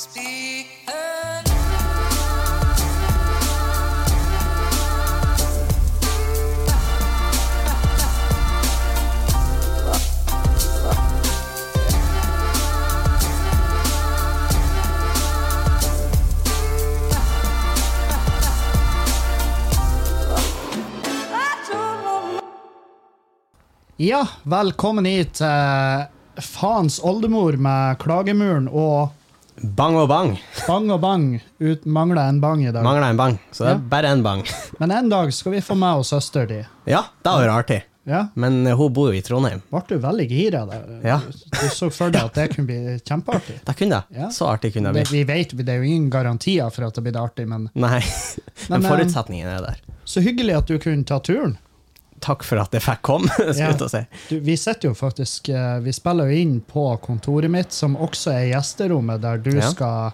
Ja, velkommen hit til faens oldemor med klagemuren og Bang og bang. bang og bang. Ut, mangla en bang i dag. Mangla en bang, så det er Ja. bare en bang. Men en dag skal vi få med oss søster di. Ja, det var jo artig. Ja, Men eh, hun bor jo i Trondheim. ble du veldig gira der? Ja. Du så for deg at det kunne bli kjempeartig? Det kunne det. Ja. Så artig kunne det Det, bli. vi vet, det er jo ingen garantier for at det blir artig, men Nei, Men, men eh, forutsetningen er der. så hyggelig at du kunne ta turen. Takk for at jeg fikk komme, Ja. si. Du, vi sitter jo faktisk eh, Vi spiller jo inn på kontoret mitt, som også er gjesterommet der du Ja. skal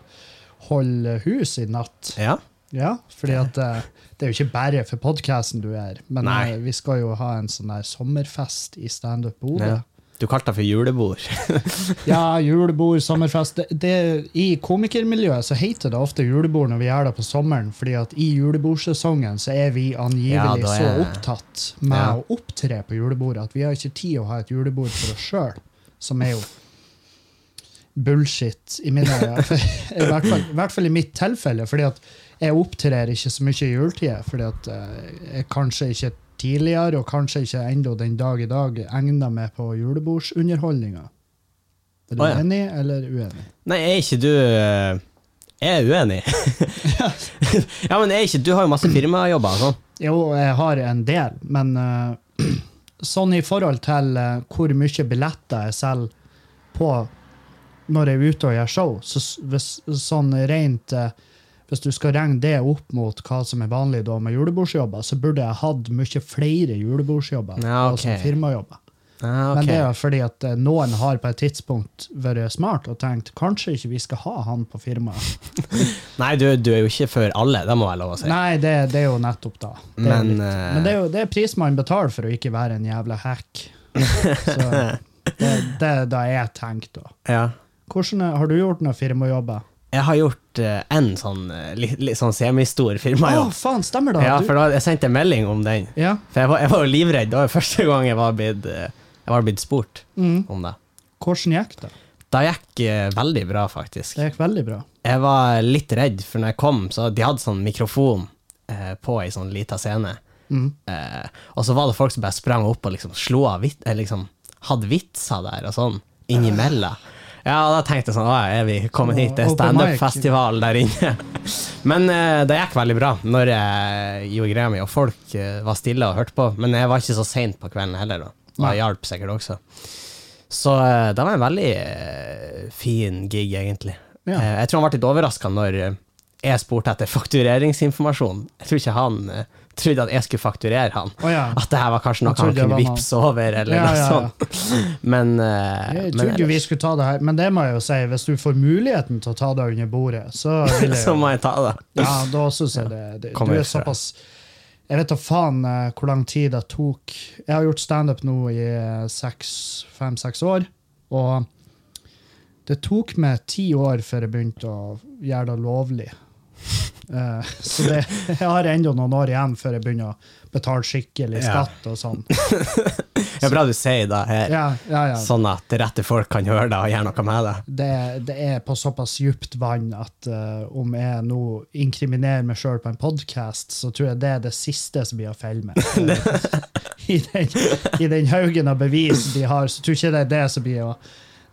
holde hus i natt. Ja. Ja, fordi at eh, det er jo ikke bare for podkasten du er, men Nei. eh, vi skal jo ha en sånn der sommerfest i Standup Bodø. Du kalte det for julebord. Ja, julebord, sommerfest. Det, det, I komikermiljøet så heter det ofte julebord når vi gjør det på sommeren, fordi at i julebordsesongen så er vi angivelig Ja, er... så opptatt med Ja. å opptre på julebordet at vi har ikke tid å ha et julebord for oss sjøl, som er jo bullshit i mine øyne. I, I hvert fall i mitt tilfelle, fordi at jeg opptrer ikke så mye i juletida, fordi at eh, jeg kanskje ikke tidligere, og kanskje ikke ennå den dag i dag, egna meg på julebordsunderholdninga. Er du Å, ja. enig eller uenig? Nei, er ikke du eh, Jeg er uenig. ja, men er ikke Du har jo masse firmajobber sånn. Jo, jeg har en del, men uh, sånn i forhold til uh, hvor mye billetter jeg selger på når jeg er ute og gjør show, så hvis, sånn rent eh, Hvis du skal regne det opp mot hva som er vanlig da med julebordsjobber, så burde jeg hatt mye flere julebordsjobber. Ja, ok. som firmajobber. Ah, okay. Men det er fordi at eh, noen har på et tidspunkt vært smart og tenkt kanskje ikke vi skal ha han på firmaet. Nei, du, du er jo ikke for alle, det må jeg lov å si. Nei, det, det er jo nettopp da. Det Men, eh, Men det er jo det er pris man betaler for å ikke være en jævla hack. Så det, det er da jeg tenker da. Ja. Hvordan, har du gjort noen firmajobber? Jeg har gjort eh, en sånn, eh, litt, litt sånn semistor firmajobb. faen, stemmer det? Ja, for da, jeg sendte en melding om den. ja. For jeg var, jeg var jo livredd. Det var første gang jeg var blitt, eh, jeg var blitt spurt Mm. om det. Hvordan gikk det? Det gikk uh, veldig bra, faktisk. Det gikk veldig bra. Jeg var litt redd, for når jeg kom, så de hadde sånn mikrofon uh, på ei sånn lita scene. Mm. Og så var det folk som bare sprang opp og liksom slo av vit, liksom, hadde vitser der og sånn, innimellom. Ja, da tenkte jeg sånn, å, er vi kommet hit, det er standup-festival der inne. Men uh, det gikk veldig bra når jeg gjorde greia mi, og folk uh, var stille og hørte på. Men jeg var ikke så seint på kvelden heller, da. Det hjalp sikkert også. Så uh, det var en veldig fin gig, egentlig. Ja. Jeg tror han ble litt overraska når jeg spurte etter faktureringsinformasjon. Jeg tror ikke han trodde at jeg skulle fakturere han. Oh, ja. At det her var kanskje noe han kunne vippse over, eller Ja, noe ja, ja. sånt. Men, uh, Jeg trodde jo vi skulle ta det her, men det må jeg jo si, hvis du får muligheten til å ta det under bordet, så vil jeg så må jeg ta det. Ja, da syns jeg det, det Du er såpass Jeg vet da faen uh, hvor lang tid det tok. Jeg har gjort standup nå i fem-seks år, og det tok meg ti år før jeg begynte å gjøre det lovlig. Eh, så det, jeg har ennå noen år igjen før jeg begynner å betale skikkelig Ja. skatt og sånn. Det er bra du sier det her, Ja, ja, ja. sånn at rette folk kan høre det og gjøre noe med det. det, det er på såpass djupt vann at uh, om jeg nå inkriminerer meg sjøl på en podkast, så tror jeg det er det siste som blir å felle med. I, den, I den haugen av bevis de har, så tror jeg ikke det er det som blir å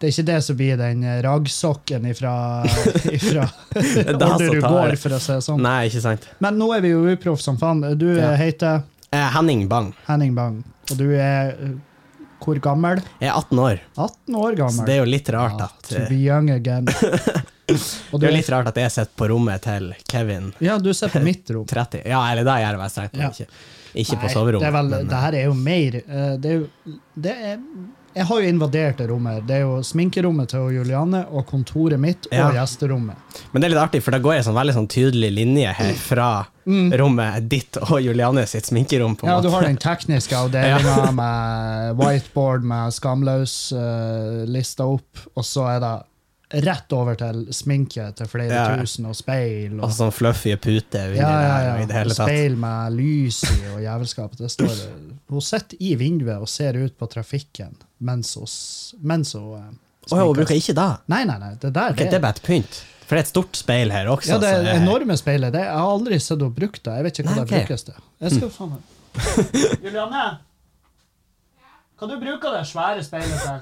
det er ikke det som blir den ragsokken raggsokken ifra, ifra det du det. for å si det sånn. Nei, ikke sant. Men nå er vi jo uproff som faen. Du eh, Ja. heter Eh, Henning Bang. Henning Bang, og du er eh, hvor gammel? Jeg er 18 år, 18 år gammel. så det er jo litt rart Ja, at to eh, be young again. Og Det er jo litt rart at jeg sitter på rommet til Kevin Ja, du sitter på mitt rom. 30. Ja, eller det gjør jeg strengt strengt Ja. ikke. ikke. Nei, på soverommet. Det, er vel, men, det her er jo mer eh, det er jo, det er, Jeg har jo invadert det rommet. Det er jo sminkerommet til Juliane og kontoret mitt og Ja. gjesterommet. men det er litt artig, for da går en sånn veldig sånn tydelig linje her fra rommet ditt og Juliane sitt sminkerom. Mm. Ja, du har den tekniske avdelinga med whiteboard med skamløs uh, lista opp, og så er det rett over til sminke til flere Ja. tusen og speil. Og Og, sånn fluffy pute ja, ja, ja. Og det speil med lys i og jævelskap. Det står, hun sitter i vinduet og ser ut på trafikken mens hun, mens hun oh, hun bruker ikke da? Nei, nei, nei. Det der okay, det er bare et pynt. For det er et stort speil her også. Ja, det er enorme speilet. Det, jeg har aldri sett henne bruke det. Jeg vet ikke hva Nei, det ok. brukes til. Jeg skal faen meg Julianne? Hva du bruker det svære speilet til?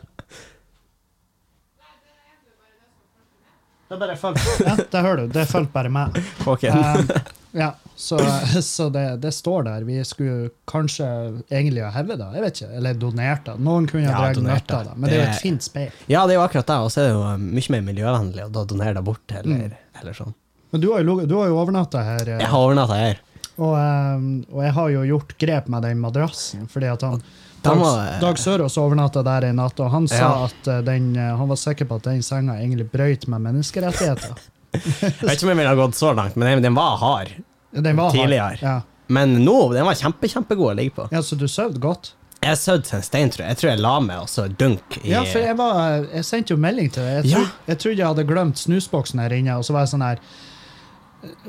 Det er bare følg. Ja, det hører du. Det fulgte bare meg. Ok. Um, ja, så, så det, det står der. Vi skulle kanskje egentlig ha hevet det. Jeg vet ikke. Eller donert det. Noen kunne ha Ja, dratt av det. Men det er jo et fint speil. Ja, det er jo akkurat det. Og så er det jo um, mye mer miljøvennlig å donere det bort, eller, Mm. eller sånn. Men du har jo, du har jo overnatta her. eh, Jeg har overnatta her. Og, ehm, og jeg har jo gjort grep med den madrassen, fordi at han Dag, Dag Sørås overnatta der en natt, og han sa Ja. at eh, den, eh, han var sikker på at den senga egentlig brøyt med menneskerettigheter. Jeg vet ikke om jeg ville ha gått så langt, men den, den var hard. Den var hard. Tidligere. Ja. Men nå, den var kjempe, kjempegod å ligge på. ja, så du sov godt? Jeg søvde til en stein, tror jeg. Jeg tror jeg la meg, og så dunk i Ja, for jeg, var, jeg sendte jo melding til deg. Jeg, Ja. trodde, jeg trodde jeg hadde glemt snusboksen her inne, og så var jeg sånn her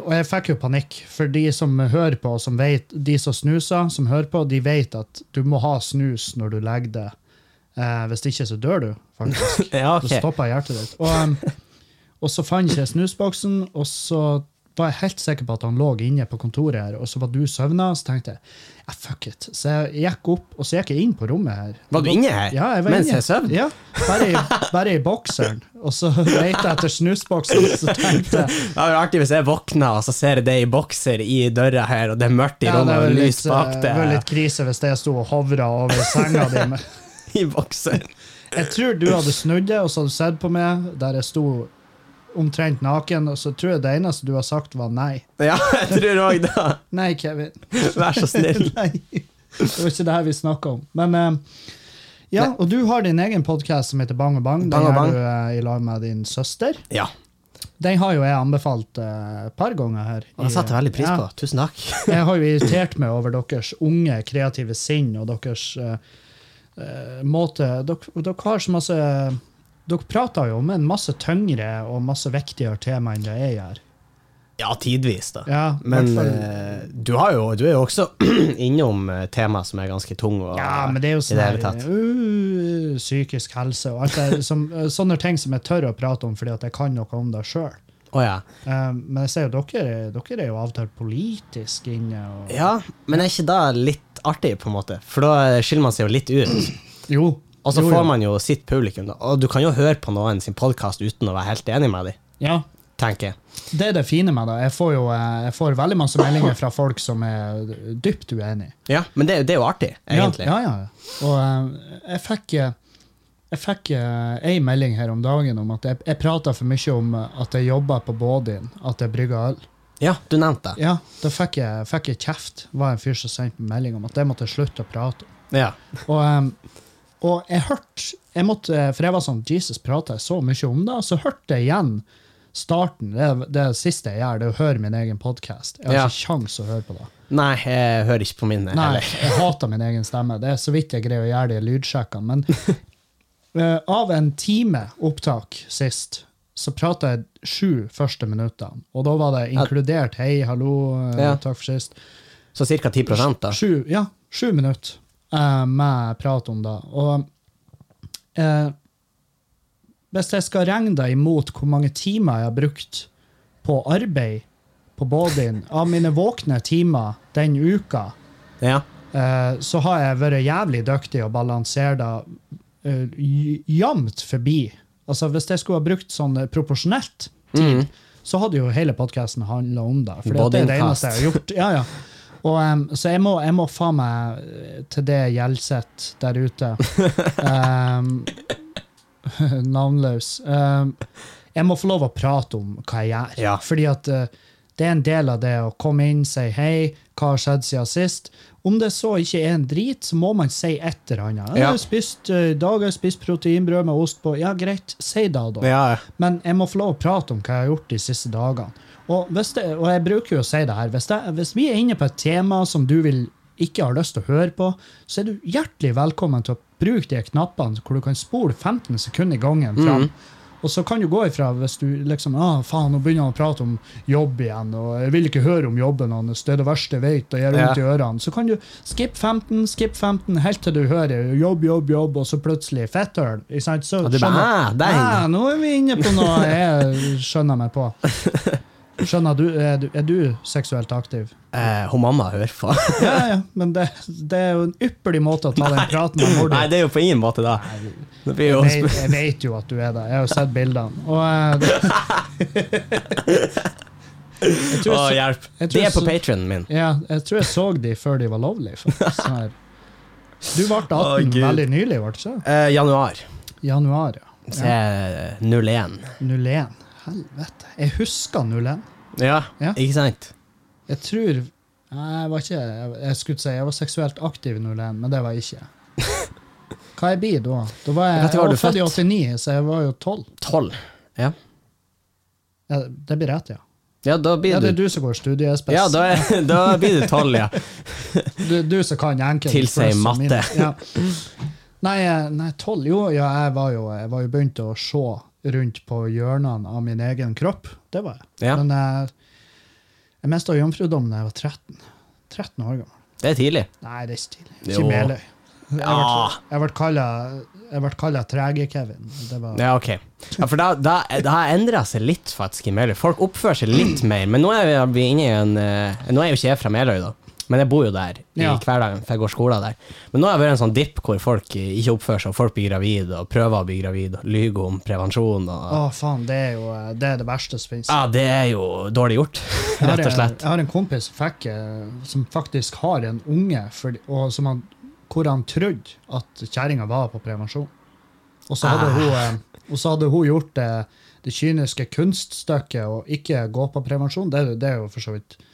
Og jeg fikk jo panikk, for de som hører på, som vet, de som snuser, som hører på, de vet at du må ha snus når du legger deg. Eh, hvis ikke, så dør du, faktisk. Ja, okay. Da stopper hjertet ditt. Og, um, og så fant jeg snusboksen, og så var jeg helt sikker på at han lå inne på kontoret her, og så var du søvna, så tenkte jeg ja, fuck it. Så jeg gikk opp, og så gikk jeg inn på rommet her. Var du inne her? Ja, jeg var Mens inne. jeg sov? Ja, bare i, bare i bokseren. Og så leita jeg etter snusboksen, så tenkte jeg Det var artig hvis jeg våkna, og så ser jeg det i bokser i døra her, og det er mørkt i rommet, og lys bak eh, det. det var litt krise hvis jeg sto og hovra over senga di. med I bokser. Jeg tror du hadde snudd deg, og så hadde du sett på meg der jeg sto omtrent naken, og så tror jeg det eneste du har sagt, var nei. Ja, jeg tror òg det. Nei, Kevin. Vær så snill. nei. Det var ikke det her vi snakka om. Men uh, ja, og du har din egen podkast som heter Bang og Bang. Den Bang og er du uh, i lag med din søster. Ja, Den har jo jeg anbefalt et et par ganger her. og det setter jeg veldig pris Ja. på. Tusen takk. Jeg har jo irritert meg over deres unge, kreative sinn og deres eh, eh, måte dere, dere har så masse Dere prater jo om en masse tyngre og masse viktigere tema enn det jeg gjør. Ja, tidvis, da. Ja, Men uh, eh, du, har jo, du er jo også innom temaer tema som er ganske tunge. Ja, men det er jo sånn her, uh, psykisk helse og alt det som, eh, sånne ting som jeg tør å prate om fordi at jeg kan noe om det sjøl. Oh, ja. men jeg ser jo dere, dere er jo avtalt politisk inne. Og, ja, men er ikke det litt artig, på en måte? For da skiller man seg jo litt ut. Jo. Og så jo, får man jo sitt publikum, da. Og du kan jo høre på noen sin podkast uten å være helt enig med dem, Ja, tenker. Det er det fine med det. Jeg får jo eh, jeg får veldig masse meldinger fra folk som er dypt uenig. Ja, men det, det er jo artig, egentlig. Ja, ja, ja. Og eh, jeg fikk eh, jeg fikk ei melding her om dagen om at jeg, jeg prata for mye om at jeg jobba på Bådin, at jeg brygga øl. Ja, du nevnte det. Ja, Da fikk jeg, fikk jeg kjeft. var en fyr som sendte melding om at det måtte jeg slutte å prate om. Ja. Og, em, og jeg hørte jeg måtte, For jeg var sånn Jesus, prater jeg så mye om det? Så hørte jeg igjen starten. Det, er- det siste jeg gjør, det er å høre min egen podkast. Jeg har Ja. ikke kjangs å høre på det. Nei, jeg hører ikke på min Nei, heller. jeg hater min egen stemme. Det er så vidt jeg greier å gjøre de lydsjekkene. Men uh, av en time opptak sist, så prata jeg sju første minuttene. Og da var det inkludert hei, hallo, eh, Ja. takk for sist. Så ca. 10 da. Sju, ja, sju minutter eh, med prat om det. Og eh, hvis jeg skal regne det imot hvor mange timer jeg har brukt på arbeid på Bådin, av mine våkne timer den uka, Ja. eh, så har jeg vært jævlig dyktig å balansere det eh, jevnt forbi. Altså Hvis jeg skulle ha brukt sånn proporsjonelt tid, så hadde jo hele podkasten handla om det. For det er det eneste jeg har gjort. Ja, ja. Og, um, så jeg må, jeg må faen meg eh, til det Gjelseth der ute Um, Navnløs. Um, jeg må få lov å prate om hva jeg gjør. Ja. Fordi at uh, det er en del av det å komme inn, si hei, hva har skjedd siden sist? Om det så ikke er en drit, så må man si et eller annet. Ja. eh, I dag har jeg spist proteinbrød med ost på. Ja, greit, si det, da. Ja, Men jeg må få lov å prate om hva jeg har gjort de siste dagene. Og, det, og jeg bruker jo å si det her, hvis, det, hvis vi er inne på et tema som du vil ikke har lyst til å høre på, så er du hjertelig velkommen til å bruke de knappene hvor du kan spole 15 sekunder i gangen fram. Og så kan du gå ifra hvis du liksom ah, faen, nå begynner han å prate om jobb igjen, og jeg vil ikke høre om jobben hans, det er det verste jeg vet, og gjør vondt i ørene. Så kan du skip 15, skip 15, helt til du hører jobb, jobb, jobb, og så plutselig ikke? Så du «Ah, der inne». «Ah, nå er vi inne på noe jeg skjønner meg på. Skjønner du, er du, er du seksuelt aktiv? Eh, hun mamma hører på. Ja, ja, men det, det er jo en ypperlig måte å ta den praten med mor di. Nei, det er jo på ingen måte. Det jo Jeg, vet- jeg vet jo at du er det. Jeg har jo sett bildene. Og eh, det, jeg Å, hjelp. jeg De er på patrionen min. ja, jeg tror jeg så de før de var lovlige. Sånn. Du ble 18 oh, veldig nylig, ble det ikke? Eh, januar. Januar, ja. Så er 01. 01. Helvete. Jeg husker 01. Ja, Ja. ikke sant? Jeg tror Nei, jeg var ikke Jeg, jeg skulle si jeg var seksuelt aktiv i 01, men det var jeg ikke. Hva jeg blir da? Da var jeg, Vet du jeg var født i 89, så jeg var jo 12. 12. Ja. Ja, det blir rett, ja. Ja, da blir Ja, det er du som går studiespes. Ja, da, er, da blir du 12, ja. Du, du som kan enkelt Tilsier pluss og matte. minus. Ja. Nei, eh, nei, tolv Jo, ja, jeg var jo, jeg var jo begynt å se rundt på hjørnene av min egen kropp. Det var jeg. Ja. Men jeg, jeg mista jomfrudommen da jeg var 13. 13 år gammel. Det er tidlig. Nei, det er ikke tidlig. Ikke Meløy. Jeg ble, kalla- jeg ble kalla Trege-Kevin. Ja, ok. Ja, for da, da, det har endra seg litt faktisk i Meløy. Folk oppfører seg litt mer. Men nå er vi inne i en eh, Nå er jo ikke jeg fra Meløy, da. Men jeg bor jo der i Ja. hverdagen, for jeg går skole der. Men nå har jeg vært en sånn dipp hvor folk eh, ikke oppfører seg, og folk blir gravide og prøver å bli gravide, og lyver om prevensjon og Å, faen, det er jo det, er det verste som finnes. Ja, det er jo dårlig gjort, rett og slett. jeg har en kompis som, fikk, eh, som faktisk har en unge, for, og som han, hvor han trodde at kjerringa var på prevensjon. Og så hadde, Ah. hun, eh, og så hadde hun gjort det, det kyniske kunststykket å ikke gå på prevensjon. Det, det er jo for så vidt eh,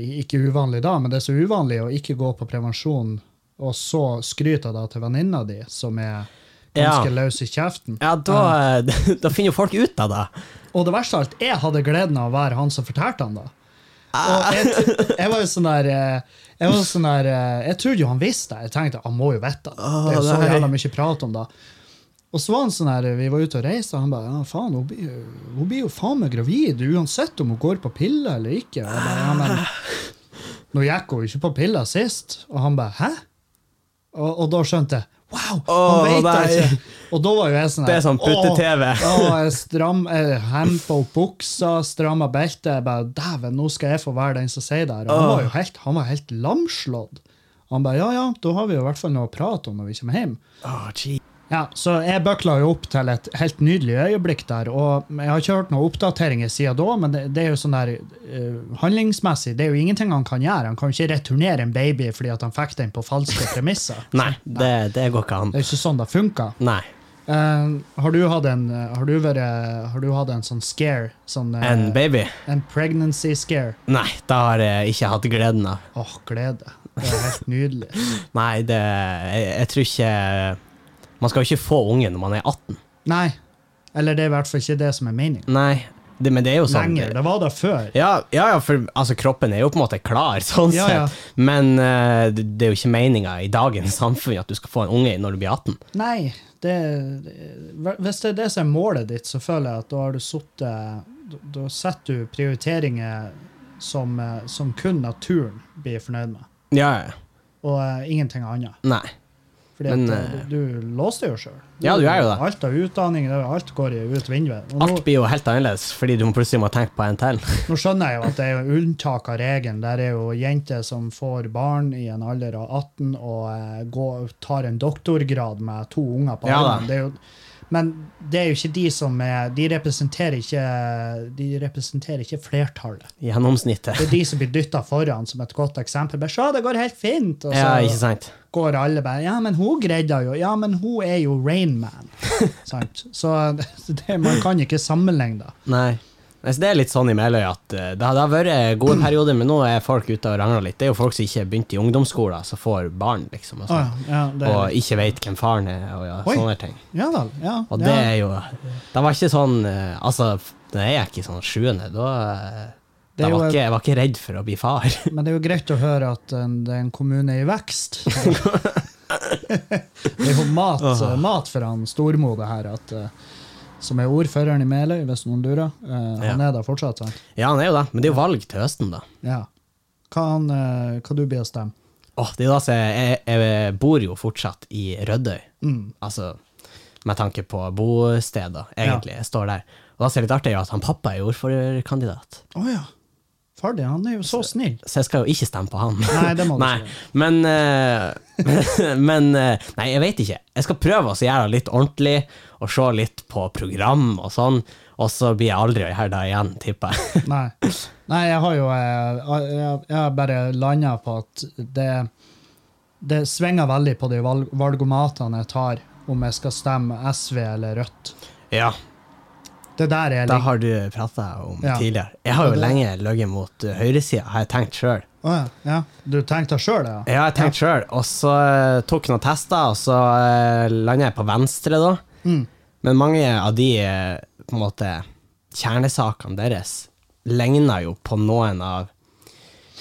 ikke uvanlig da, men det er så uvanlig å ikke gå på prevensjon, og så skryte da til venninna di, som er ganske Ja. løs i kjeften. Ja, da, da finner jo folk ut av det. Og det verste av alt, jeg hadde gleden av å være han som fortalte han det. Og jeg, jeg var jo sånn der eh, Jeg var sånn der, eh, jeg trodde jo han visste det. Jeg tenkte han må jo vite det. Det er jo så jævla mye prat om det. Og så var han sånn her, vi var ute og reiste, og han bare ja, faen, hun blir, hun blir jo faen meg gravid uansett om hun går på piller eller ikke. Og jeg bare, ja, men nå gikk hun ikke på piller sist. Og han bare hæ? Og, og da skjønte jeg wow, han vet det ikke. Og da var jo jeg sånn her, Det er sånn putte-TV. Jeg stram, hempa opp buksa, stramma beltet. Jeg bare dæven, nå skal jeg få være den som sier det her. Og Han var jo helt, han var helt lamslått. Han bare ja, ja, da har vi jo i hvert fall noe å prate om når vi kommer hjem. Oh, gee. Ja, Så jeg bøkla jo opp til et helt nydelig øyeblikk der. Og jeg har ikke hørt noen oppdateringer siden da, men det, det er jo sånn der uh, handlingsmessig Det er jo ingenting han kan gjøre. Han kan jo ikke returnere en baby fordi at han fikk den på falske premisser. Nei, det, det går ikke an. Det er ikke sånn det funker. Nei. Uh, har, du hatt en, har, du vært, har du hatt en sånn scare? Sånn, uh, En baby? en pregnancy scare? Nei, det har jeg ikke hatt gleden av. Åh, glede. Det er helt nydelig. Nei, det jeg, jeg tror ikke Man skal jo ikke få unge når man er 18. Nei. Eller det er i hvert fall ikke det som er meningen. Nei, det, men det er jo sånn Lenger. Det var det før. Ja, ja, ja, for altså, kroppen er jo på en måte klar, sånn Ja, ja. sett. Men uh, det, er jo ikke meninga i dagens samfunn at du skal få en unge når du blir 18. Nei, det, hvis det er det som er målet ditt, så føler jeg at da har du sittet Da, da setter du prioriteringer som, eh, som kun naturen blir fornøyd med, Ja, ja. og uh, ingenting annet. Nei. Fordi Men, at eh, eh, du, du låste jo sjøl. Ja, du er jo det. Alt av utdanning, alt går ut vinduet. Alt blir jo helt annerledes, fordi du plutselig må tenke på en til. nå skjønner jeg jo at det er jo unntak av regelen. Der er jo jenter som får barn i en alder av 18 og eh, går, tar en doktorgrad med to unger på Ja armen. Det er jo, men det er jo ikke de som er De representerer ikke, de representerer ikke flertallet. Gjennomsnittet. Det er de som blir dytta foran som et godt eksempel. Men Se, det går helt fint! Så Ja, ikke sant? Går alle bare Ja, men hun greide jo Ja, men hun er jo Rainman. Så det, man kan ikke sammenligne det. Nei. Så Det er litt sånn i Meløy at eh, det har, vært gode perioder, men nå er folk ute og rangler litt. Det er jo folk som ikke har begynt i ungdomsskolen, som får barn, liksom. Og, sånn. ja, det, og ikke vet hvem faren er, og ja, sånne ting. ja da, Ja, Og det er jo Det var ikke sånn eh, Altså, det er ikke sånn sjuende. Da, eh, da var ikke, jeg var ikke redd for å bli far. Men det er jo greit å høre at en, det er en kommune i vekst. det er jo mat, mat for han Stormo, det her. At, eh, som er ordføreren i Meløy, hvis noen lurer. Eh, han Ja. er der fortsatt, sant? Ja, han er jo det, men det er jo valg til høsten, da. Ja. Hva, han, eh, hva du blir å stemme? Åh, det er da jeg, jeg, bor jo fortsatt i Rødøy. Mm. Altså, med tanke på bosted, da, Ja. Jeg står der. Og da ser jeg litt artig at han pappa er ordførerkandidat. Oh, ja. Far det. han er jo så snill. Så jeg skal jo ikke stemme på han. Nei, det må du Nei, ikke. men, uh, men uh, Nei, jeg vet ikke. Jeg skal prøve å gjøre det litt ordentlig, og se litt på program og sånn, og så blir jeg aldri herda igjen, tipper jeg. Nei. Nei, jeg har jo eh, jeg har bare landa på at det Det svinger veldig på de valg, valgomatene jeg tar, om jeg skal stemme SV eller Rødt. Ja, Det der er det har du prata om Ja. tidligere. Jeg har jo det- lenge ligget mot uh, høyresida, har jeg tenkt sjøl. Å ja. ja. Du tenkte sjøl, ja? Ja, jeg har tenkt sjøl, og så eh, tok noen tester, og så uh, landa jeg på venstre, da. Mm. Men mange av de eh, på en måte kjernesakene deres ligner jo på noen av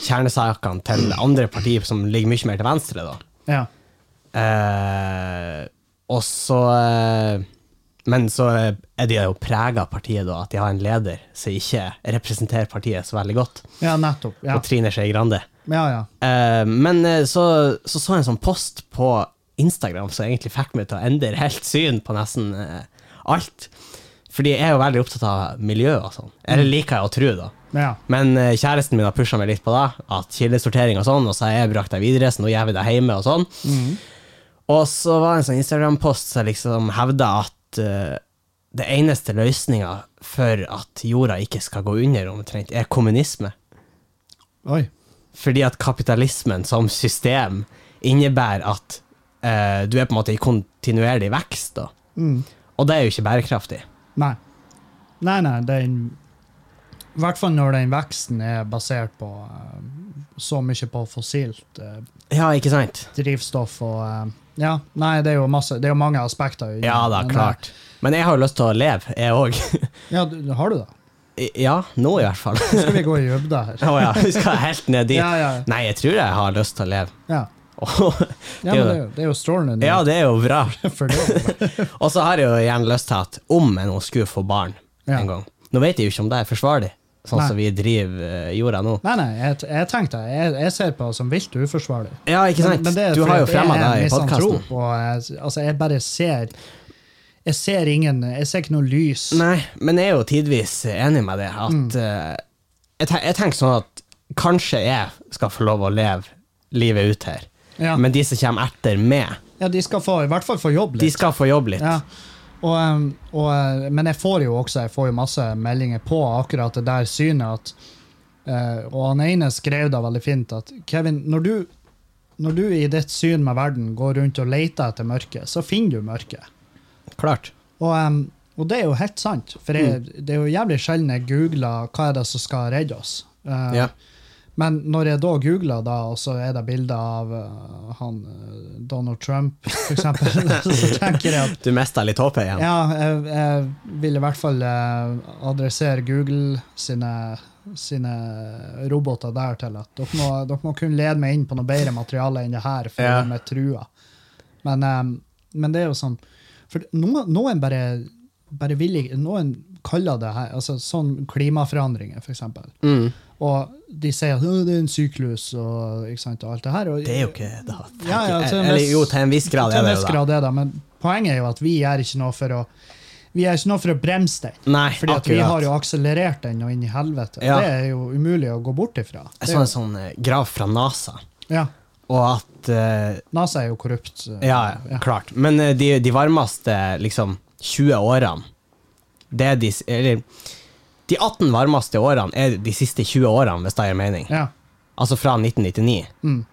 kjernesakene til andre partier som ligger mye mer til venstre, da. Ja. Eh, og så eh, Men så er de jo prega av partiet, da, at de har en leder som ikke representerer partiet så veldig godt, ja, nettopp. Ja, og Trine Skei Grande. ja. ja. Eh, men eh, så, så så jeg en sånn post på Instagram som egentlig fikk meg til å endre helt syn på nesten eh, alt. Fordi jeg er jo veldig opptatt av miljø og sånn. Eller liker jeg å tro, da. ja. Men kjæresten min har pusha meg litt på det, at kildesortering og sånn, og så har jeg brakt deg videre, så nå gjør vi det hjemme og sånn. Og så var det en sånn Instagram-post som liksom hevda at eh, det eneste løsninga for at jorda ikke skal gå under, omtrent, er kommunisme. Oi. Fordi at kapitalismen som system innebærer at uh, du er på en måte i kontinuerlig vekst, da. Mm. Og det er jo ikke bærekraftig. Nei. Nei, nei, den I hvert fall når den veksten er basert på uh, så mye på fossilt uh, Ja, ikke sant? drivstoff og Ja, nei, det er jo masse Det er jo mange aspekter. Ja da, men, eh, klart. Men jeg har jo lyst til å leve, jeg òg. Ja, du, har du det? ja, nå i hvert fall. Nå skal vi gå i dybda her. Å ja, vi skal helt ned dit. Ja, ja. Nei, jeg tror jeg har lyst til å leve. Ja, Og- ja men det er jo, det er jo strålende. ja, det er jo bra. det. Og så har jeg jo gjerne lyst til at om jeg nå skulle få barn en gang Nå vet jeg jo ikke om det er forsvarlig, sånn Nei. som vi driver eh, jorda nå. Nei, nei, jeg, jeg tenkte jeg, jeg ser på det som vilt uforsvarlig. Ja, ikke sant? Men- men det du har jo fremma det i podkasten. altså, jeg bare ser Jeg ser ingen Jeg ser ikke noe lys. Nei, men jeg er jo tidvis enig med det. At Mm. eh, jeg, tenker, jeg tenker sånn at kanskje jeg skal få lov å leve livet ut her. Ja. Men de som kommer etter meg, Ja, de skal få, i hvert fall få jobb litt. de skal få jobb litt. Ja. Og, og, uh, men jeg får jo også jeg får jo masse meldinger på akkurat det der synet at uh, Og han ene skrev da veldig fint at Kevin, når du, når du i ditt syn med verden går rundt og leter etter mørket, så finner du mørket. Klart. Og, og det er jo helt sant, for jeg, Mm. det er jo jævlig sjelden jeg googler hva er det som skal redde oss. Uh, Ja. Men når jeg da googler, da, og så er det bilder av uh, han uh, Donald Trump, eksempel, så tenker jeg at Du mista litt håpet igjen. ja, jeg, jeg vil i hvert fall uh, adressere Google sine, sine roboter der til at dere må, dere må kunne lede meg inn på noe bedre materiale enn det her, for Ja. de er trua. Men, um, men det er jo sånn For noen, noen bare, bare vil Noen kaller det her altså sånn klimaforandringer, for eksempel. Mm. Og de sier at det er en syklus og, sant, og alt det her. Og, Det er jo ikke det. Ja, ja, til en Eller jo, til en viss grad er det jo grad er det, men poenget er jo at vi gjør ikke noe for å vi gjør ikke noe for å bremse den. Nei, Fordi vi har jo akselerert den og inn i helvete. Ja. Det er jo umulig å gå bort ifra. Jeg så en sånn eh, grav fra NASA, ja, og at uh, NASA er jo korrupt. Uh, Ja, ja, klart. Men uh, de, de varmeste liksom 20 årene Det er de Eller de 18 varmeste årene er de siste 20 årene, hvis det gir mening. Ja. Altså fra 1999 Mm.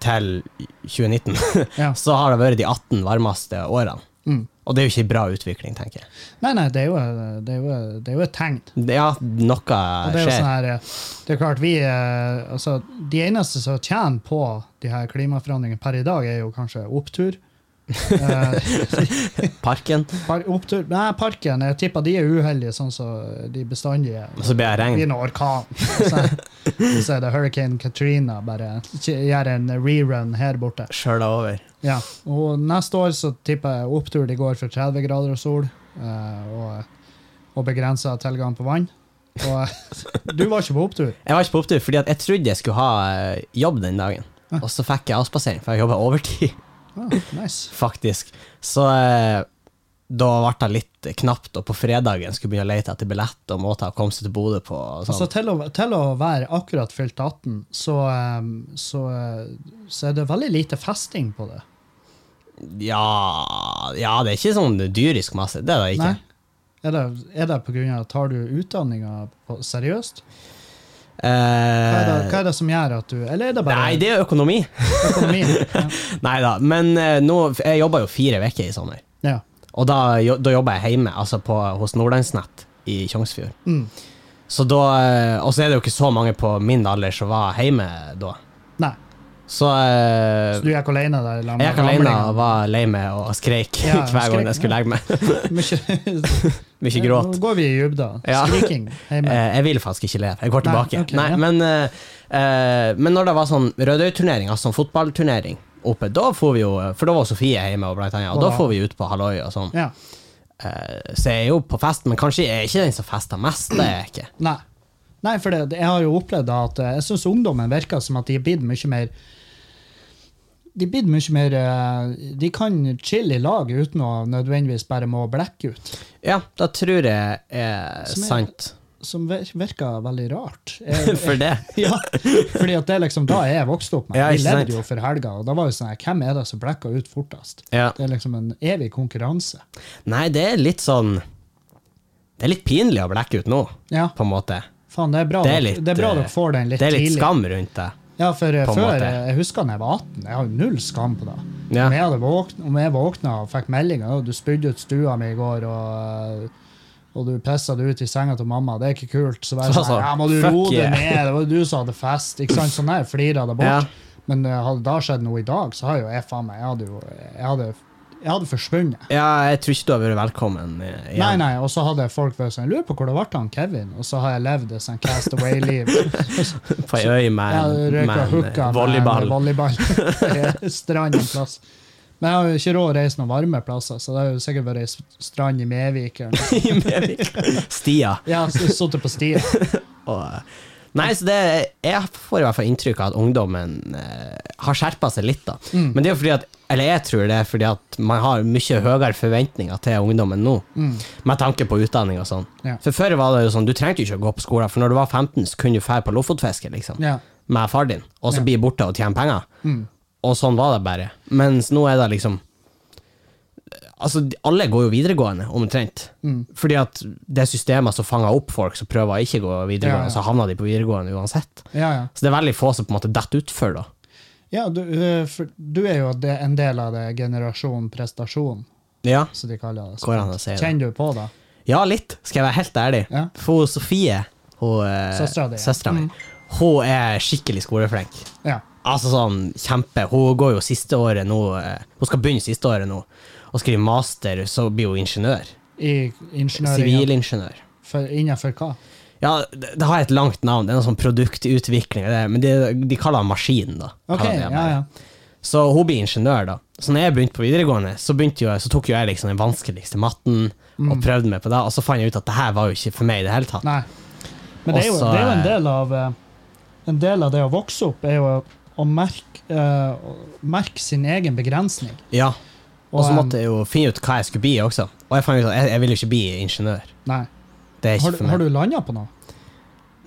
til 2019. Ja. så har det vært de 18 varmeste årene. Mm. Og det er jo ikke bra utvikling, tenker jeg. Nei, nei, det er jo, det er jo, det er jo et tegn. Ja, noe Og det er skjer. sånn her, eh, det er klart vi eh, altså, De eneste som tjener på de her klimaforandringene per i dag, er jo kanskje opptur. Eh, Parken. par, opptur. Nei, parken. Jeg tipper de er uheldige, sånn som de bestandig er. Og så blir det regn. blir noe orkan. Så, så er det Hurricane Katrina. Bare gjør en rerun her borte. Skjøla over. Ja. Og neste år så tipper jeg opptur de går for 30 grader og sol. eh, og, og begrensa tilgang på vann. Og du var ikke på opptur. Jeg var ikke på opptur fordi jeg trodde jeg skulle ha eh, jobb den dagen. Og så fikk jeg avspasering, for jeg jobba overtid, Ah, nice. faktisk. Så eh, da ble det litt knapt, og på fredagen skulle begynne å lete etter billett og måter å komme seg til Bodø på. Altså, sånn. til, å, til å være akkurat fylt 18, så, eh, så, eh, så er det veldig lite festing på det. ja, ja, det er ikke sånn dyrisk masse. Det er det ikke. Nei? Er det, er det på grunn av Tar du utdanninga på- seriøst? Hva er, det, Eh, hva er det som gjør at du Eller er det bare nei, det er økonomi. økonomi Ja. Nei da. Men eh, nå, jeg jobba jo fire uker i sommer. ja. Og da, da jobba jeg hjemme, altså på, hos Nordlandsnett i Tjongsfjord. Mm. Så da, eh, Og så er det jo ikke så mange på min alder som var hjemme da. Så, eh, Så du gikk alene der? jeg gikk alene og var lei meg og skreik Ja, hver gang jeg skulle legge meg. Mye, gråt. Nå går vi i dybda. Ja. Skriking. Eh, jeg vil faktisk ikke leve. Jeg går Nei, tilbake. Nei, ja. men, eh, eh, men når det var sånn Rødøy-turnering, altså sånn fotballturnering oppe, da får vi jo For da var Sofie hjemme, og, blant annet, og da får vi ut på halloi og sånn. Ja. Eh, så jeg er jo på fest, men kanskje jeg er ikke den som fester mest. Det er jeg ikke. Nei. Nei, for det, jeg har jo opplevd at eh, jeg syns ungdommen virker som at de er blitt mye mer De blir mye mer eh, De kan chille i lag uten å nødvendigvis bare må blekke ut. Ja, da tror jeg er Som er- sant. Som virker veldig rart. Jeg, For det. ja, fordi at det er liksom da jeg vokste opp med. Ja, Vi levde jo for helga, og da var jo sånn hvem er det som blekker ut fortest? Ja. Det er liksom en evig konkurranse. Nei, det er litt sånn Det er litt pinlig å blekke ut nå, Ja, på en måte. faen, det er bra, Det er dere- litt, det er bra dere får den litt Det er litt tidlig. skam rundt det. Ja, for eh, før, eh, jeg husker da jeg var 18, jeg har null skam på det. Ja. Om jeg hadde våkna, om jeg våkna og fikk melding og du spydde ut stua mi i går, og, eh, og du pissa det ut i senga til mamma, det er ikke kult. Så bare Så- sånn, ja, må du roe yeah. ned, det var du som hadde fest. Ikke sant? Sånn der flira det bort. Ja. Men hadde det skjedd noe i dag, så har jo jeg faen meg Jeg hadde jo jeg hadde, jeg hadde forsvunnet. Ja, jeg tror ikke du har vært velkommen eh, igjen. Nei, nei, og så hadde folk vært sånn Lurer på hvor det ble han Kevin? Og så har jeg levd et sånt cast away-liv. På ei øy med, røyka med en volleyball. volleyball. strand en plass. Men jeg har jo ikke råd å reise noen varme plasser, så det har jo sikkert vært ei strand i Mevik. i Mevik. Stia. Ja, sittet på stia. Og, nei, så det, jeg får i hvert fall inntrykk av at ungdommen eh, har skjerpa seg litt. da. Mm. Men det er jo fordi at, eller jeg tror det er fordi at man har mye høyere forventninger til ungdommen nå, Mm. med tanke på utdanning og sånn. Ja. For Før var det jo sånn, du trengte jo ikke å gå på skolen, for når du var 15, så kunne du dra på Lofotfiske liksom, Ja. med far din, og så Ja. bli borte og tjene penger. Mm. Og sånn var det bare. Mens nå er det liksom Altså, alle går jo videregående, omtrent. Mm. Fordi at det systemet som fanger opp folk som prøver å ikke gå videregående, Ja, ja. så havner de på videregående uansett. Ja, ja. Så det er veldig få som på en måte detter utfor, da. ja du, for, du er jo en del av det generasjon prestasjon, Ja, som de kaller det. går an å si det. Kjenner du på det? Ja, litt, skal jeg være helt ærlig. Ja. For Sofie, eh, Søstera mi, Mm. hun er skikkelig skoleflink. Ja. Altså sånn kjempe. Hun går jo siste året nå eh, Hun skal begynne siste året nå og skriver master, så blir hun ingeniør. Sivilingeniør. Innenfor hva? Ja, det, det har et langt navn. Det er noe sånn produktutvikling, men de, de kaller det maskin, da. Ok, kaller de ja, ja. Så hun blir ingeniør, da. Så når jeg begynte på videregående, så, begynte jo, så tok jo jeg liksom den vanskeligste matten og Mm. prøvde meg på det, og så fant jeg ut at det her var jo ikke for meg i det hele tatt. Nei. Men det er, jo, Også, det er jo en eh, del av eh, En del av det å vokse opp er jo å merke, uh, merke sin egen begrensning. Ja, og så måtte jeg jo finne ut hva jeg skulle bli også. Og jeg fant ut at jeg, jeg ville ikke bli ingeniør. Nei. Det er ikke Har, du- meg. har du landa på noe?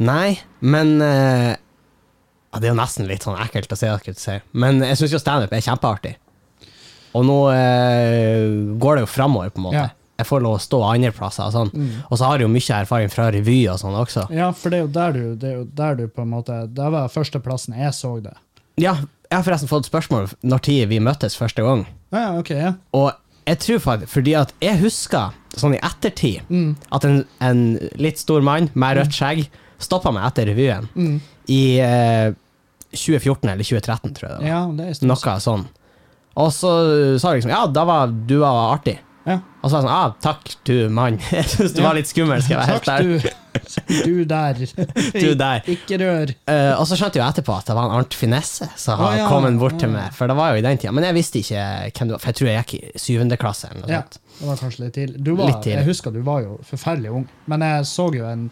Nei, men uh, ja, Det er jo nesten litt sånn ekkelt å si, det, si. men jeg syns jo standup er kjempeartig. Og nå uh, går det jo framover, på en måte. Ja. Jeg får lov å stå andre plasser og sånn. Mm. Og så har jeg jo mye erfaring fra revy og sånn også. Ja, for det er jo der du, det jo der du på en måte Det var førsteplassen jeg så det. Ja, jeg har forresten fått spørsmål når tid vi møttes første gang. Ja, ja, ok, ja. Og jeg tror faktisk, fordi at jeg husker sånn i ettertid Mm. at en, en litt stor mann med rødt skjegg stoppa meg etter revyen Mm. i eh, 2014 eller 2013, tror jeg det var. Ja, det. Noe sånn. Og så sa jeg liksom Ja, da var du var artig. Ja. Og så var jeg sånn ah, 'Takk, du mann'. Jeg syns du Ja. var litt skummel, skal jeg være helt Takk, du. Du der. Du der. Ikke rør. Uh, og så skjønte jeg etterpå at det var en Arnt Finesse som har ja. kommet bort til meg, for det var jo i den tida. Men jeg visste ikke hvem du var, for jeg tror jeg gikk i syvende klasse eller noe Ja, sånt. det var kanskje litt tidlig. Du var, Litt tidlig. Jeg husker du var jo forferdelig ung, men jeg så jo en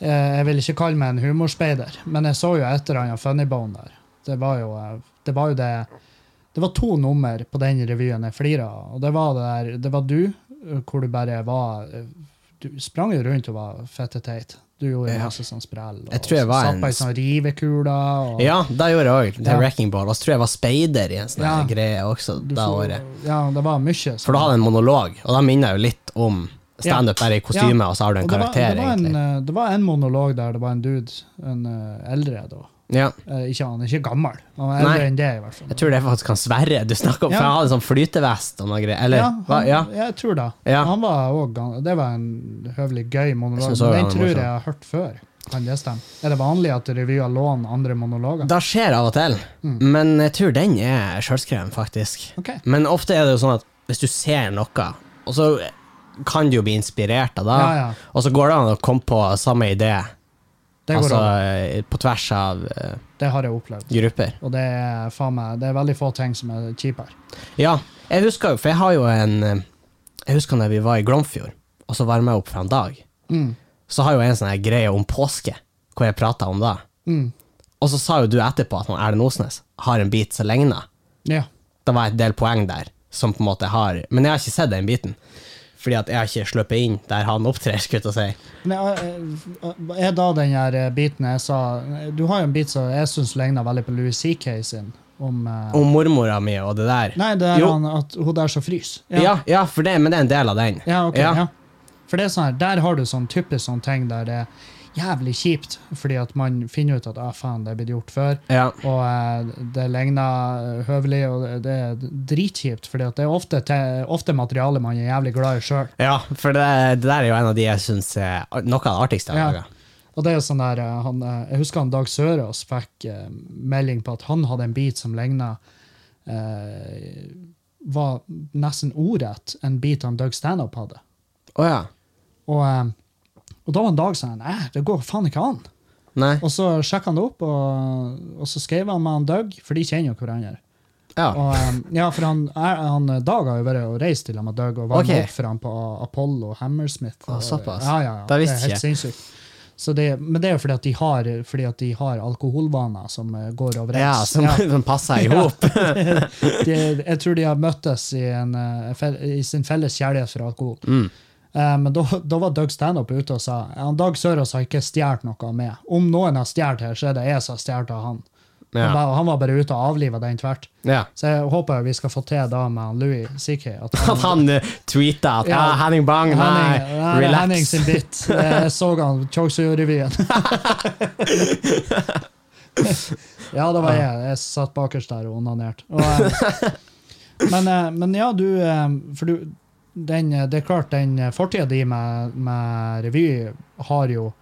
eh, Jeg vil ikke kalle meg en humorspeider, men jeg så jo et eller annet Funnybone der. Det var jo eh, det var jo det Det var to nummer på den revyen jeg flira av, og det var det der Det var du, eh, hvor du bare var eh, Du sprang jo rundt og var fette teit. Du gjorde Ja. masse sånn sprell. Jeg tror jeg var satt på ei sånn rivekule. Og, Ja, det gjorde jeg òg. Ja. Wrecking Ball. Og så tror jeg var speider i en sånn Ja. greie også det så- året. Ja, det var mye. For da hadde jeg en monolog, og da minner jeg jo litt om standup bare i kostyme, og så har du en karakter, var, det, var en, egentlig. eh, det var en monolog der det var en dude, en uh, eldre da. Ja. Uh, ikke, han er ikke gammel, han er eldre enn det i hvert fall. Jeg tror det er faktisk han Sverre du snakker om, Ja. for han hadde sånn flytevest og noe greier. Eller, ja, han, ja. jeg tror det. Han var også, det var en høvelig gøy monolog, han den tror jeg har hørt før. Kan det stemme? Er det vanlig at revyer låner andre monologer? Det skjer av og til, Mm. men jeg tror den er sjølskreven, faktisk. Okay. Men ofte er det jo sånn at hvis du ser noe, og så kan du jo bli inspirert av det, Ja, ja. og så går det an å komme på samme idé, altså an. eh, på tvers av uh, Det har jeg opplevd. grupper. Og det er meg Det er veldig få ting som er kjipere. Ja, jeg husker jo, for jeg har jo en eh, Jeg husker når vi var i Glomfjord, og så varma jeg opp for en dag. Mm. Så har jeg jo en sånn greie om påske, hvor jeg prata om det. Mm. Og så sa jo du etterpå at Erlend Osnes har en bit som ligner. Ja. Det var et del poeng der, som på en måte har Men jeg har ikke sett den biten. Fordi at jeg har ikke sluppet inn der han opptrer, skulle jeg si. Men jeg, er da den her eh, biten jeg sa Du har jo en bit som jeg syns ligner veldig på Louis CK sin. Om, uh, Om mormora mi og det der. Nei, det er han, at hun der som fryser. Ja, ja, for det, men det er en del av den. Ja, okay, Ja. ja. For det er sånn her, Der har du sånn typisk sånn ting der det er jævlig kjipt, fordi at man finner ut at ah, faen, det er blitt gjort før, Ja. og eh, det ligner eh, høvelig, og det, det er dritkjipt, fordi at det er ofte, te, ofte materiale man er jævlig glad i sjøl. ja, for det, det der er jo en av de jeg syns er noe av det artigste jeg har Ja. laga. Og det er jo sånn der, eh, han, eh, Jeg husker han Dag Sørås fikk eh, melding på at han hadde en bit som ligna eh, Var nesten ordrett en bit han Doug Stanhope hadde. Oh, ja. Og, eh, og da var en Dag sånn Nei, det går faen ikke an. Nei. Og så sjekka han det opp, og, og så skrev han med han Doug, for de kjenner jo hverandre. Ja. Og, eh, ja, for han, han Dag har jo vært og reist til ham med Doug og var okay. med for han på Apollo Hammersmith. Og- såpass. Ja, ja, ja. Det er helt sinnssykt. Så det, men det er jo fordi at de har, fordi at de har alkoholvaner som går overens. ja, som, som, som passer i hop. jeg tror de har møttes i, en, eh, i sin felles kjærlighet for alkohol. Mm. Eh, men da, da var Doug Stanhope ute og sa han Dag Sørås har ikke stjålet noe av meg. Om noen har stjålet her, så er det jeg som har stjålet av han. Han, Ja. han var bare ute og avliva den tvert. ja. Så jeg håper vi skal få til da med Louis CK. At At han uh, tweeta at ja. Ja. Henning Bang, nei, er Henning sin bit. Jeg så han Chokesøy-revyen. ja, det var jeg. Jeg satt bakerst der og onanerte. Eh, Men, eh, men ja, du eh, For du den, Det er klart, den fortida di med, med revy har jo